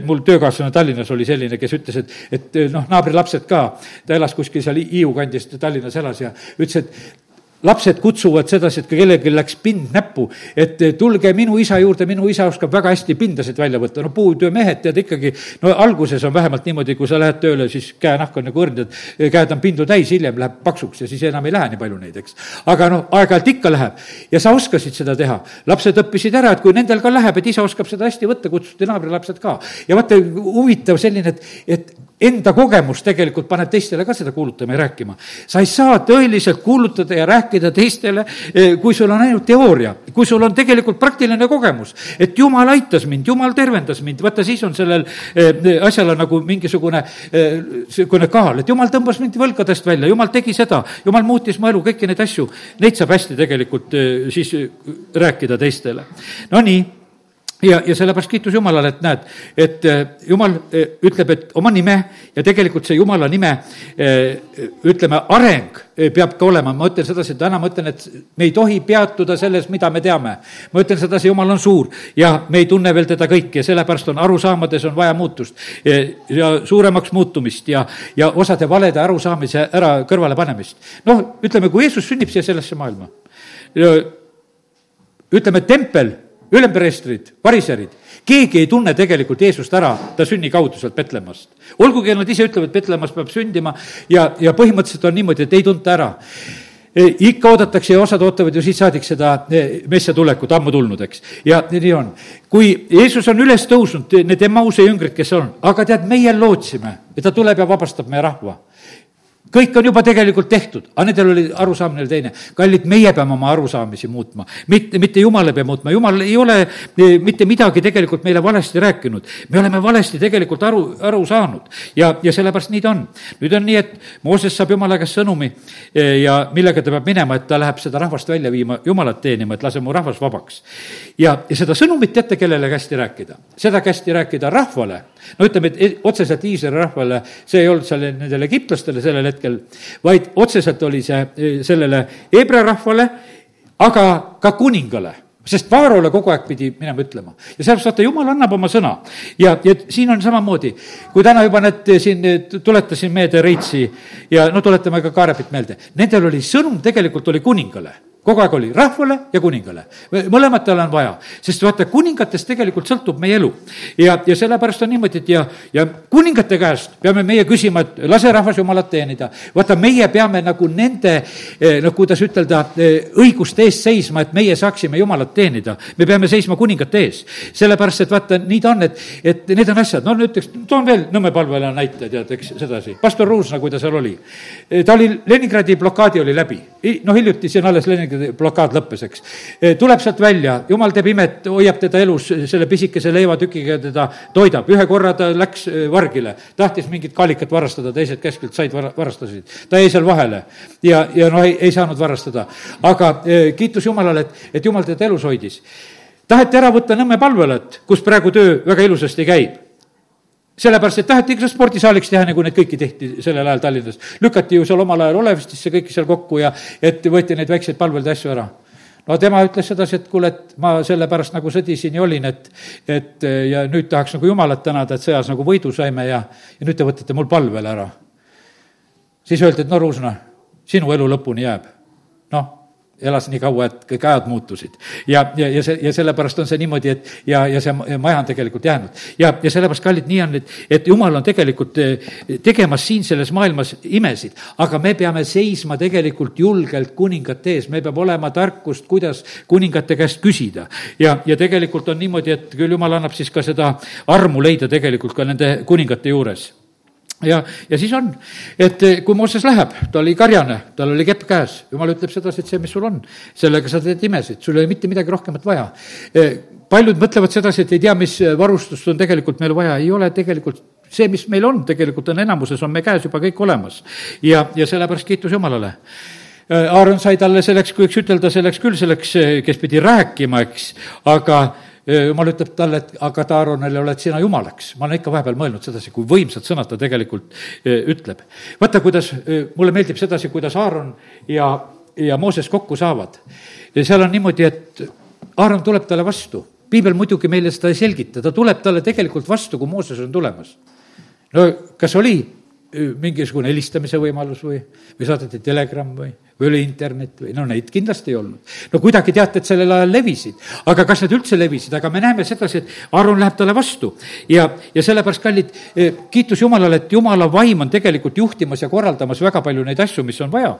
Speaker 1: mul töökaaslane Tallinnas oli selline, kes ütles, et, et noh, naabrilapsed ka, ta elas kuskil seal Hiiu kandis, Tallinnas elas ja ütles, et lapsed kutsuvad sedasi, et kui kellelgi läks pind näppu, et tulge minu isa juurde, minu isa oskab väga hästi pindasid välja võtta, no puutöömehed tead ikkagi, no alguses on vähemalt niimoodi, kui sa lähed tööle, siis käenahk on nagu õrn, et käed on pindu täis, hiljem läheb paksuks ja siis enam ei lähe nii palju neid, eks. aga noh, aeg-ajalt ikka läheb ja sa oskasid seda teha. lapsed õppisid ära, et kui nendel ka läheb, et isa oskab seda hästi võtta, kutsuti naabrilapsed ka. ja vaata, huvitav selline, et, et enda kogemus tegelikult paneb teistele ka seda kuulutama ja rääkima. sa ei saa tõeliselt kuulutada ja rääkida teistele, eh, kui sul on ainult teooria, kui sul on tegelikult praktiline kogemus. et jumal aitas mind, jumal tervendas mind, vaata siis on sellel eh, asjal on nagu mingisugune niisugune eh, kaal, et jumal tõmbas mind võlgadest välja, jumal tegi seda, jumal muutis mu elu, kõiki neid asju, neid saab hästi tegelikult siis rääkida teistele. Nonii ja, ja sellepärast kiitus Jumalale, et näed, et äh, Jumal äh, ütleb, et oma nime ja tegelikult see Jumala nime äh, ütleme, areng peab ka olema, ma ütlen sedasi, täna ma ütlen, et me ei tohi peatuda selles, mida me teame. ma ütlen sedasi, Jumal on suur ja me ei tunne veel teda kõike ja sellepärast on arusaamades on vaja muutust ja suuremaks muutumist ja, ja osade valede arusaamise ära kõrvalepanemist. noh, ütleme, kui Jeesus sünnib siia sellesse maailma, ütleme, tempel ülempreestrid, variserid, keegi ei tunne tegelikult Jeesust ära ta sünni kaudu sealt Petlemmast. olgugi, nad ise ütlevad, Petlemmas peab sündima ja, ja põhimõtteliselt on niimoodi, et ei tunta ära e, ikka oodatakse ja osad ootavad ju siit saadik seda e, messa tulekut, ammu tulnud, eks. ja nii on. kui Jeesus on üles tõusnud, need Emmause jüngrid, kes on, aga tead, meie lootsime, et ta tuleb ja vabastab meie rahva kõik on juba tegelikult tehtud, aga nendel oli arusaamine oli teine. kallid, meie peame oma arusaamisi muutma, mitte, mitte jumal ei pea muutma, jumal ei ole eh, mitte midagi tegelikult meile valesti rääkinud. me oleme valesti tegelikult aru, aru saanud ja, ja sellepärast nii ta on. nüüd on nii, et Mooses saab jumala käest sõnumi eh, ja millega ta peab minema, et ta läheb seda rahvast välja viima, jumalat teenima, et lase mu rahvas vabaks. ja, ja seda sõnumit teate, kellele kästi rääkida? seda kästi rääkida rahvale, no ütleme, et otseselt Iisraeli rahvale, see ei olnud seal nendele egiptlastele sellel hetkel, hetkel, vaid otseselt oli see eh, sellele heebrea rahvale, aga ka kuningale sest Vaarole kogu aeg pidi minema ütlema. ja sellepärast vaata, jumal annab oma sõna. ja, ja siin on samamoodi, kui täna juba need eh, siin, eh, tuletasin meelde Reitsi ja no tuletame ka Kaarepit meelde, nendel oli sõnum tegelikult oli kuningale kogu aeg oli rahvale ja kuningale. mõlemat tal on vaja, sest vaata, kuningatest tegelikult sõltub meie elu. ja, ja sellepärast on niimoodi, et ja, ja kuningate käest peame meie küsima, et lase rahvas jumalat teenida. vaata, meie peame nagu nende, no kuidas ütelda, õiguste eest seisma, et meie saaksime jumalat teenida. me peame seisma kuningate ees. sellepärast, et vaata, nii ta on, et, et need on asjad, no näiteks, toon veel Nõmme palvele näite, tead, eks sedasi. pastor Ruusna, kui ta seal oli, ta oli, Leningradi blokaadi oli läbi. noh, hiljuti siin alles Leningradi blokaad lõppes, eks. E, tuleb sealt välja, jumal teeb imet, hoiab teda elus, selle pisikese leivatükiga teda toidab, ühe korra ta läks e, vargile, tahtis mingit kaalikat varastada, teised keskelt said, varastasid. ta jäi seal vahele ja, ja noh, ei, saanud varastada. aga e, kiitus Jumalale, et, et Jumal teda elus hoidis. taheti ära võtta Nõmme palvelat, kus praegu töö väga ilusasti käib sellepärast, et taheti ikka spordisaaliks teha, nagu neid kõiki tehti sellel ajal Tallinnas. lükati ju seal omal ajal Olevistisse kõiki seal kokku ja et võeti neid väikseid palvelda asju ära. no tema ütles sedasi, et kuule, et ma sellepärast nagu sõdisin ja olin, et, et ja nüüd tahaks nagu Jumalat tänada, et sõjas nagu võidu saime ja, ja nüüd te võtate mul palvele ära. siis öeldi, et no Ruusna, sinu elu lõpuni jääb. noh elas nii kaua, et kõik ajad muutusid. ja, ja, ja see, ja sellepärast on see niimoodi, et ja, ja see maja on tegelikult jäänud. ja, ja sellepärast, kallid, nii on, et, et jumal on tegelikult eh, tegemas siin selles maailmas imesid, aga me peame seisma tegelikult julgelt kuningate ees, meil peab olema tarkust, kuidas kuningate käest küsida. ja, ja tegelikult on niimoodi, et küll jumal annab siis ka seda armu leida tegelikult ka nende kuningate juures ja, ja siis on, et eh, kui Mooses läheb, ta oli karjane, tal oli kepp käes, jumal ütleb sedasi, et see, mis sul on, sellega sa teed imesid, sul ei ole mitte midagi rohkemat vaja. Eh, paljud mõtlevad sedasi, et ei tea, mis varustust on tegelikult meil vaja, ei ole tegelikult see, mis meil on, tegelikult on enamuses, on meie käes juba kõik olemas. ja, ja sellepärast kiitus Jumalale. Eh, Aaron sai talle selleks, kui võiks ütelda, selleks küll selleks, kes pidi rääkima, eks, aga jumal ütleb talle, et aga Taaronile oled sina jumalaks. ma olen ikka vahepeal mõelnud sedasi, kui võimsad sõnad ta tegelikult ütleb. vaata, kuidas, mulle meeldib sedasi, kuidas Aaron ja, ja Mooses kokku saavad. ja seal on niimoodi, et Aaron tuleb talle vastu. piibel muidugi meile seda ei selgita, ta tuleb talle tegelikult vastu, kui Mooses on tulemas. no kas oli mingisugune helistamise võimalus või, või saadeti telegramm või, või oli internet või no neid kindlasti ei olnud. no kuidagi teate, et sellel ajal levisid, aga kas need üldse levisid, aga me näeme sedasi, et Aaron läheb talle vastu. Ja, ja sellepärast, kallid, kiitus Jumalale, et Jumala vaim on tegelikult juhtimas ja korraldamas väga palju neid asju, mis on vaja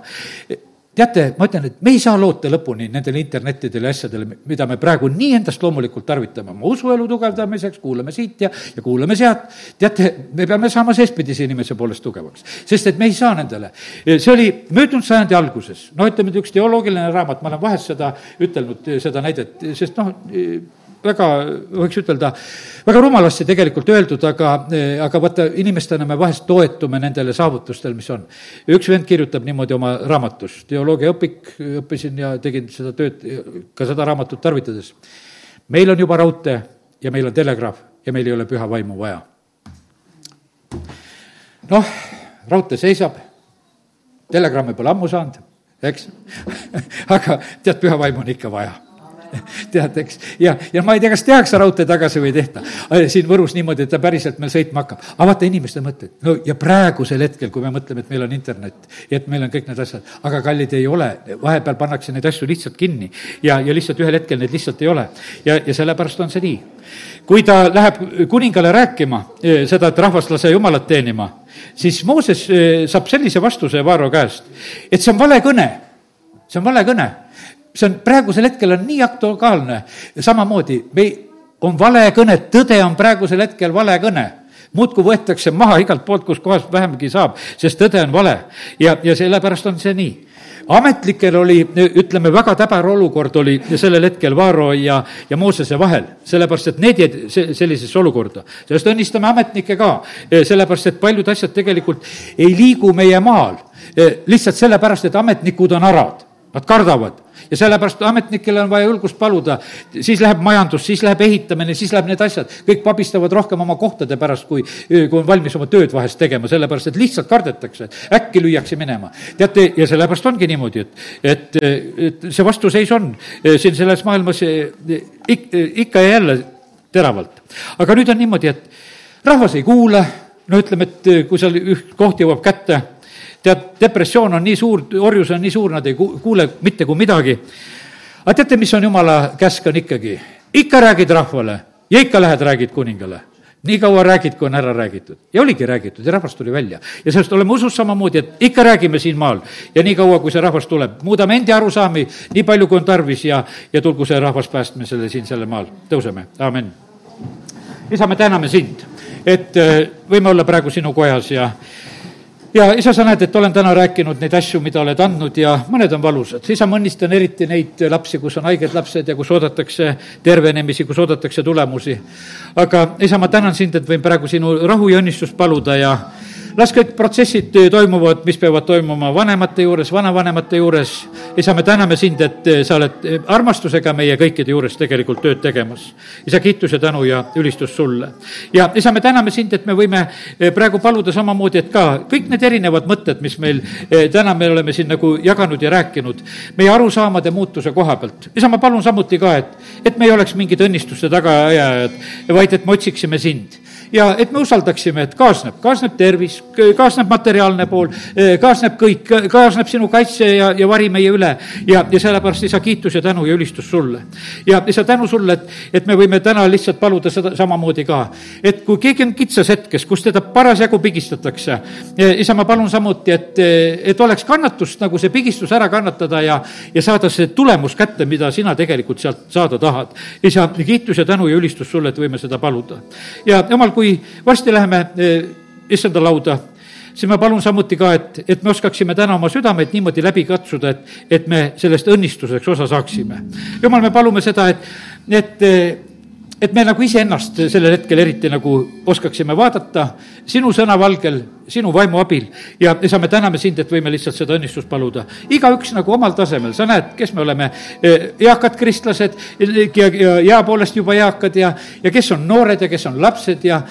Speaker 1: teate, ma ütlen, et me ei saa loota lõpuni nendele internetidele ja asjadele, mida me praegu nii endast loomulikult tarvitame oma usuelu tugevdamiseks, kuulame siit ja, ja kuulame sealt. teate, me peame saama seestpidise inimese poolest tugevaks, sest et me ei saa nendele. see oli möödunud sajandi alguses, no ütleme, üks teoloogiline raamat, ma olen vahest seda ütelnud, seda näidet, sest noh, väga, võiks ütelda, väga rumalasti tegelikult öeldud, aga, aga vaata, inimestena me vahest toetume nendele saavutustele, mis on. üks vend kirjutab niimoodi oma raamatus, teoloogiaõpik, õppisin ja tegin seda tööd ka seda raamatut tarvitades. meil on juba raudtee ja meil on telegraaf ja meil ei ole püha vaimu vaja. noh, raudtee seisab, telegramme pole ammu saanud, eks aga tead, püha vaimu on ikka vaja tead, eks. ja, ja ma ei tea, kas tehakse raudtee tagasi või ei tehta. siin Võrus niimoodi, et ta päriselt meil sõitma hakkab. aga vaata inimeste mõtted. no ja praegusel hetkel, kui me mõtleme, et meil on internet ja et meil on kõik need asjad, aga kallid ei ole, vahepeal pannakse neid asju lihtsalt kinni ja, ja lihtsalt ühel hetkel neid lihtsalt ei ole. ja, ja sellepärast on see nii. kui ta läheb kuningale rääkima eh, seda, et rahvast lase jumalat teenima, siis Mooses eh, saab sellise vastuse Vaaro käest, et see on vale kõne see on vale kõne see on praegusel hetkel on nii aktuaalne, samamoodi me, on vale kõne, tõde on praegusel hetkel vale kõne. Muudkui võetakse maha igalt poolt, kus kohast vähemgi saab, sest tõde on vale. Ja, ja sellepärast on see nii. Ametlikel oli, ütleme, väga täbar olukord oli sellel hetkel Vaaro ja, ja Moosese vahel, sellepärast et need jäid sellisesse olukorda. sellest õnnistame ametnikke ka, sellepärast et paljud asjad tegelikult ei liigu meie maal. Lihtsalt sellepärast, et ametnikud on arad, nad kardavad ja sellepärast ametnikele on vaja julgust paluda, siis läheb majandus, siis läheb ehitamine, siis läheb need asjad, kõik pabistavad rohkem oma kohtade pärast, kui, kui on valmis oma tööd vahest tegema, sellepärast et lihtsalt kardetakse, äkki lüüakse minema. teate, ja sellepärast ongi niimoodi, et, et, et see vastuseis on siin selles maailmas ik, ikka ja jälle teravalt. aga nüüd on niimoodi, et rahvas ei kuule, no ütleme, et kui seal üht koht jõuab kätte tead, depressioon on nii suur, orjus on nii suur, nad ei kuule mitte kui midagi. aga teate, mis on jumala käsk, on ikkagi, ikka räägid rahvale ja ikka lähed, räägid kuningale nii kaua räägid, kui on ära räägitud. ja oligi räägitud ja rahvas tuli välja. ja sellest oleme usus samamoodi, et ikka räägime siin maal ja nii kaua, kui see rahvas tuleb, muudame endi arusaami nii palju, kui on tarvis ja, ja tulgu see rahvas päästmisele siin sellel maal. tõuseme, amin. isa, me täname sind, et äh, võime olla praegu sinu kojas ja ja isa, sa näed, et olen täna rääkinud neid asju, mida oled andnud ja mõned on valusad. isa, ma õnnistan eriti neid lapsi, kus on haiged lapsed ja kus oodatakse tervenemisi, kus oodatakse tulemusi. aga isa, ma tänan sind, et võin praegu sinu rahu ja õnnistust paluda ja las kõik protsessid toimuvad, mis peavad toimuma vanemate juures, vanavanemate juures. isa, me täname sind, et sa oled armastusega meie kõikide juures tegelikult tööd tegemas. isa, kiitus ja tänu ja ülistus sulle. ja isa, me täname sind, et me võime praegu paluda samamoodi, et ka kõik need erinevad mõtted, mis meil täna me oleme siin nagu jaganud ja rääkinud, meie arusaamade muutuse koha pealt. isa, ma palun samuti ka, et, et me ei oleks mingid õnnistuste tagaajajad, vaid et me otsiksime sind ja et me usaldaksime, et kaasneb, kaasneb tervis, kaasneb materiaalne pool, kaasneb kõik, kaasneb sinu kaitse ja, ja vari meie üle ja, ja sellepärast isa kiitus ja tänu ja ülistus sulle. ja isa tänu sulle, et, et me võime täna lihtsalt paluda seda samamoodi ka. et kui keegi on kitsas hetkes, kus teda parasjagu pigistatakse, isa, ma palun samuti, et, et oleks kannatust nagu see pigistus ära kannatada ja, ja saada see tulemus kätte, mida sina tegelikult sealt saada tahad. isa, kiitus ja tänu ja ülistus sulle, et võime seda paluda. ja jumal, kui kui varsti läheme eh, issanda lauda, siis ma palun samuti ka, et, et me oskaksime täna oma südameid niimoodi läbi katsuda, et, et me sellest õnnistuseks osa saaksime. jumal, me palume seda, et, et et me nagu iseennast sellel hetkel eriti nagu oskaksime vaadata. Sinu sõna valgel, sinu vaimu abil. Ja isa, me täname sind, et võime lihtsalt seda õnnistust paluda. igaüks nagu omal tasemel, sa näed, kes me oleme, eh, eakad kristlased ja, ja ea poolest juba eakad ja, ja kes on noored ja kes on lapsed ja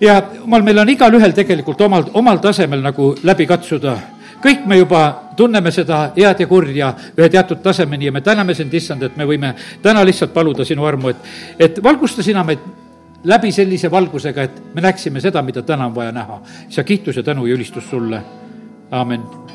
Speaker 1: ja jumal, meil on igalühel tegelikult omal, omal tasemel nagu läbi katsuda kõik me juba tunneme seda head ja kurja ühe teatud tasemeni ja me täname sind, issand, et me võime täna lihtsalt paluda sinu armu, et, et valgusta sina meid läbi sellise valgusega, et me näeksime seda, mida täna on vaja näha. sa kiitus ja tänu ja ülistus sulle, aamen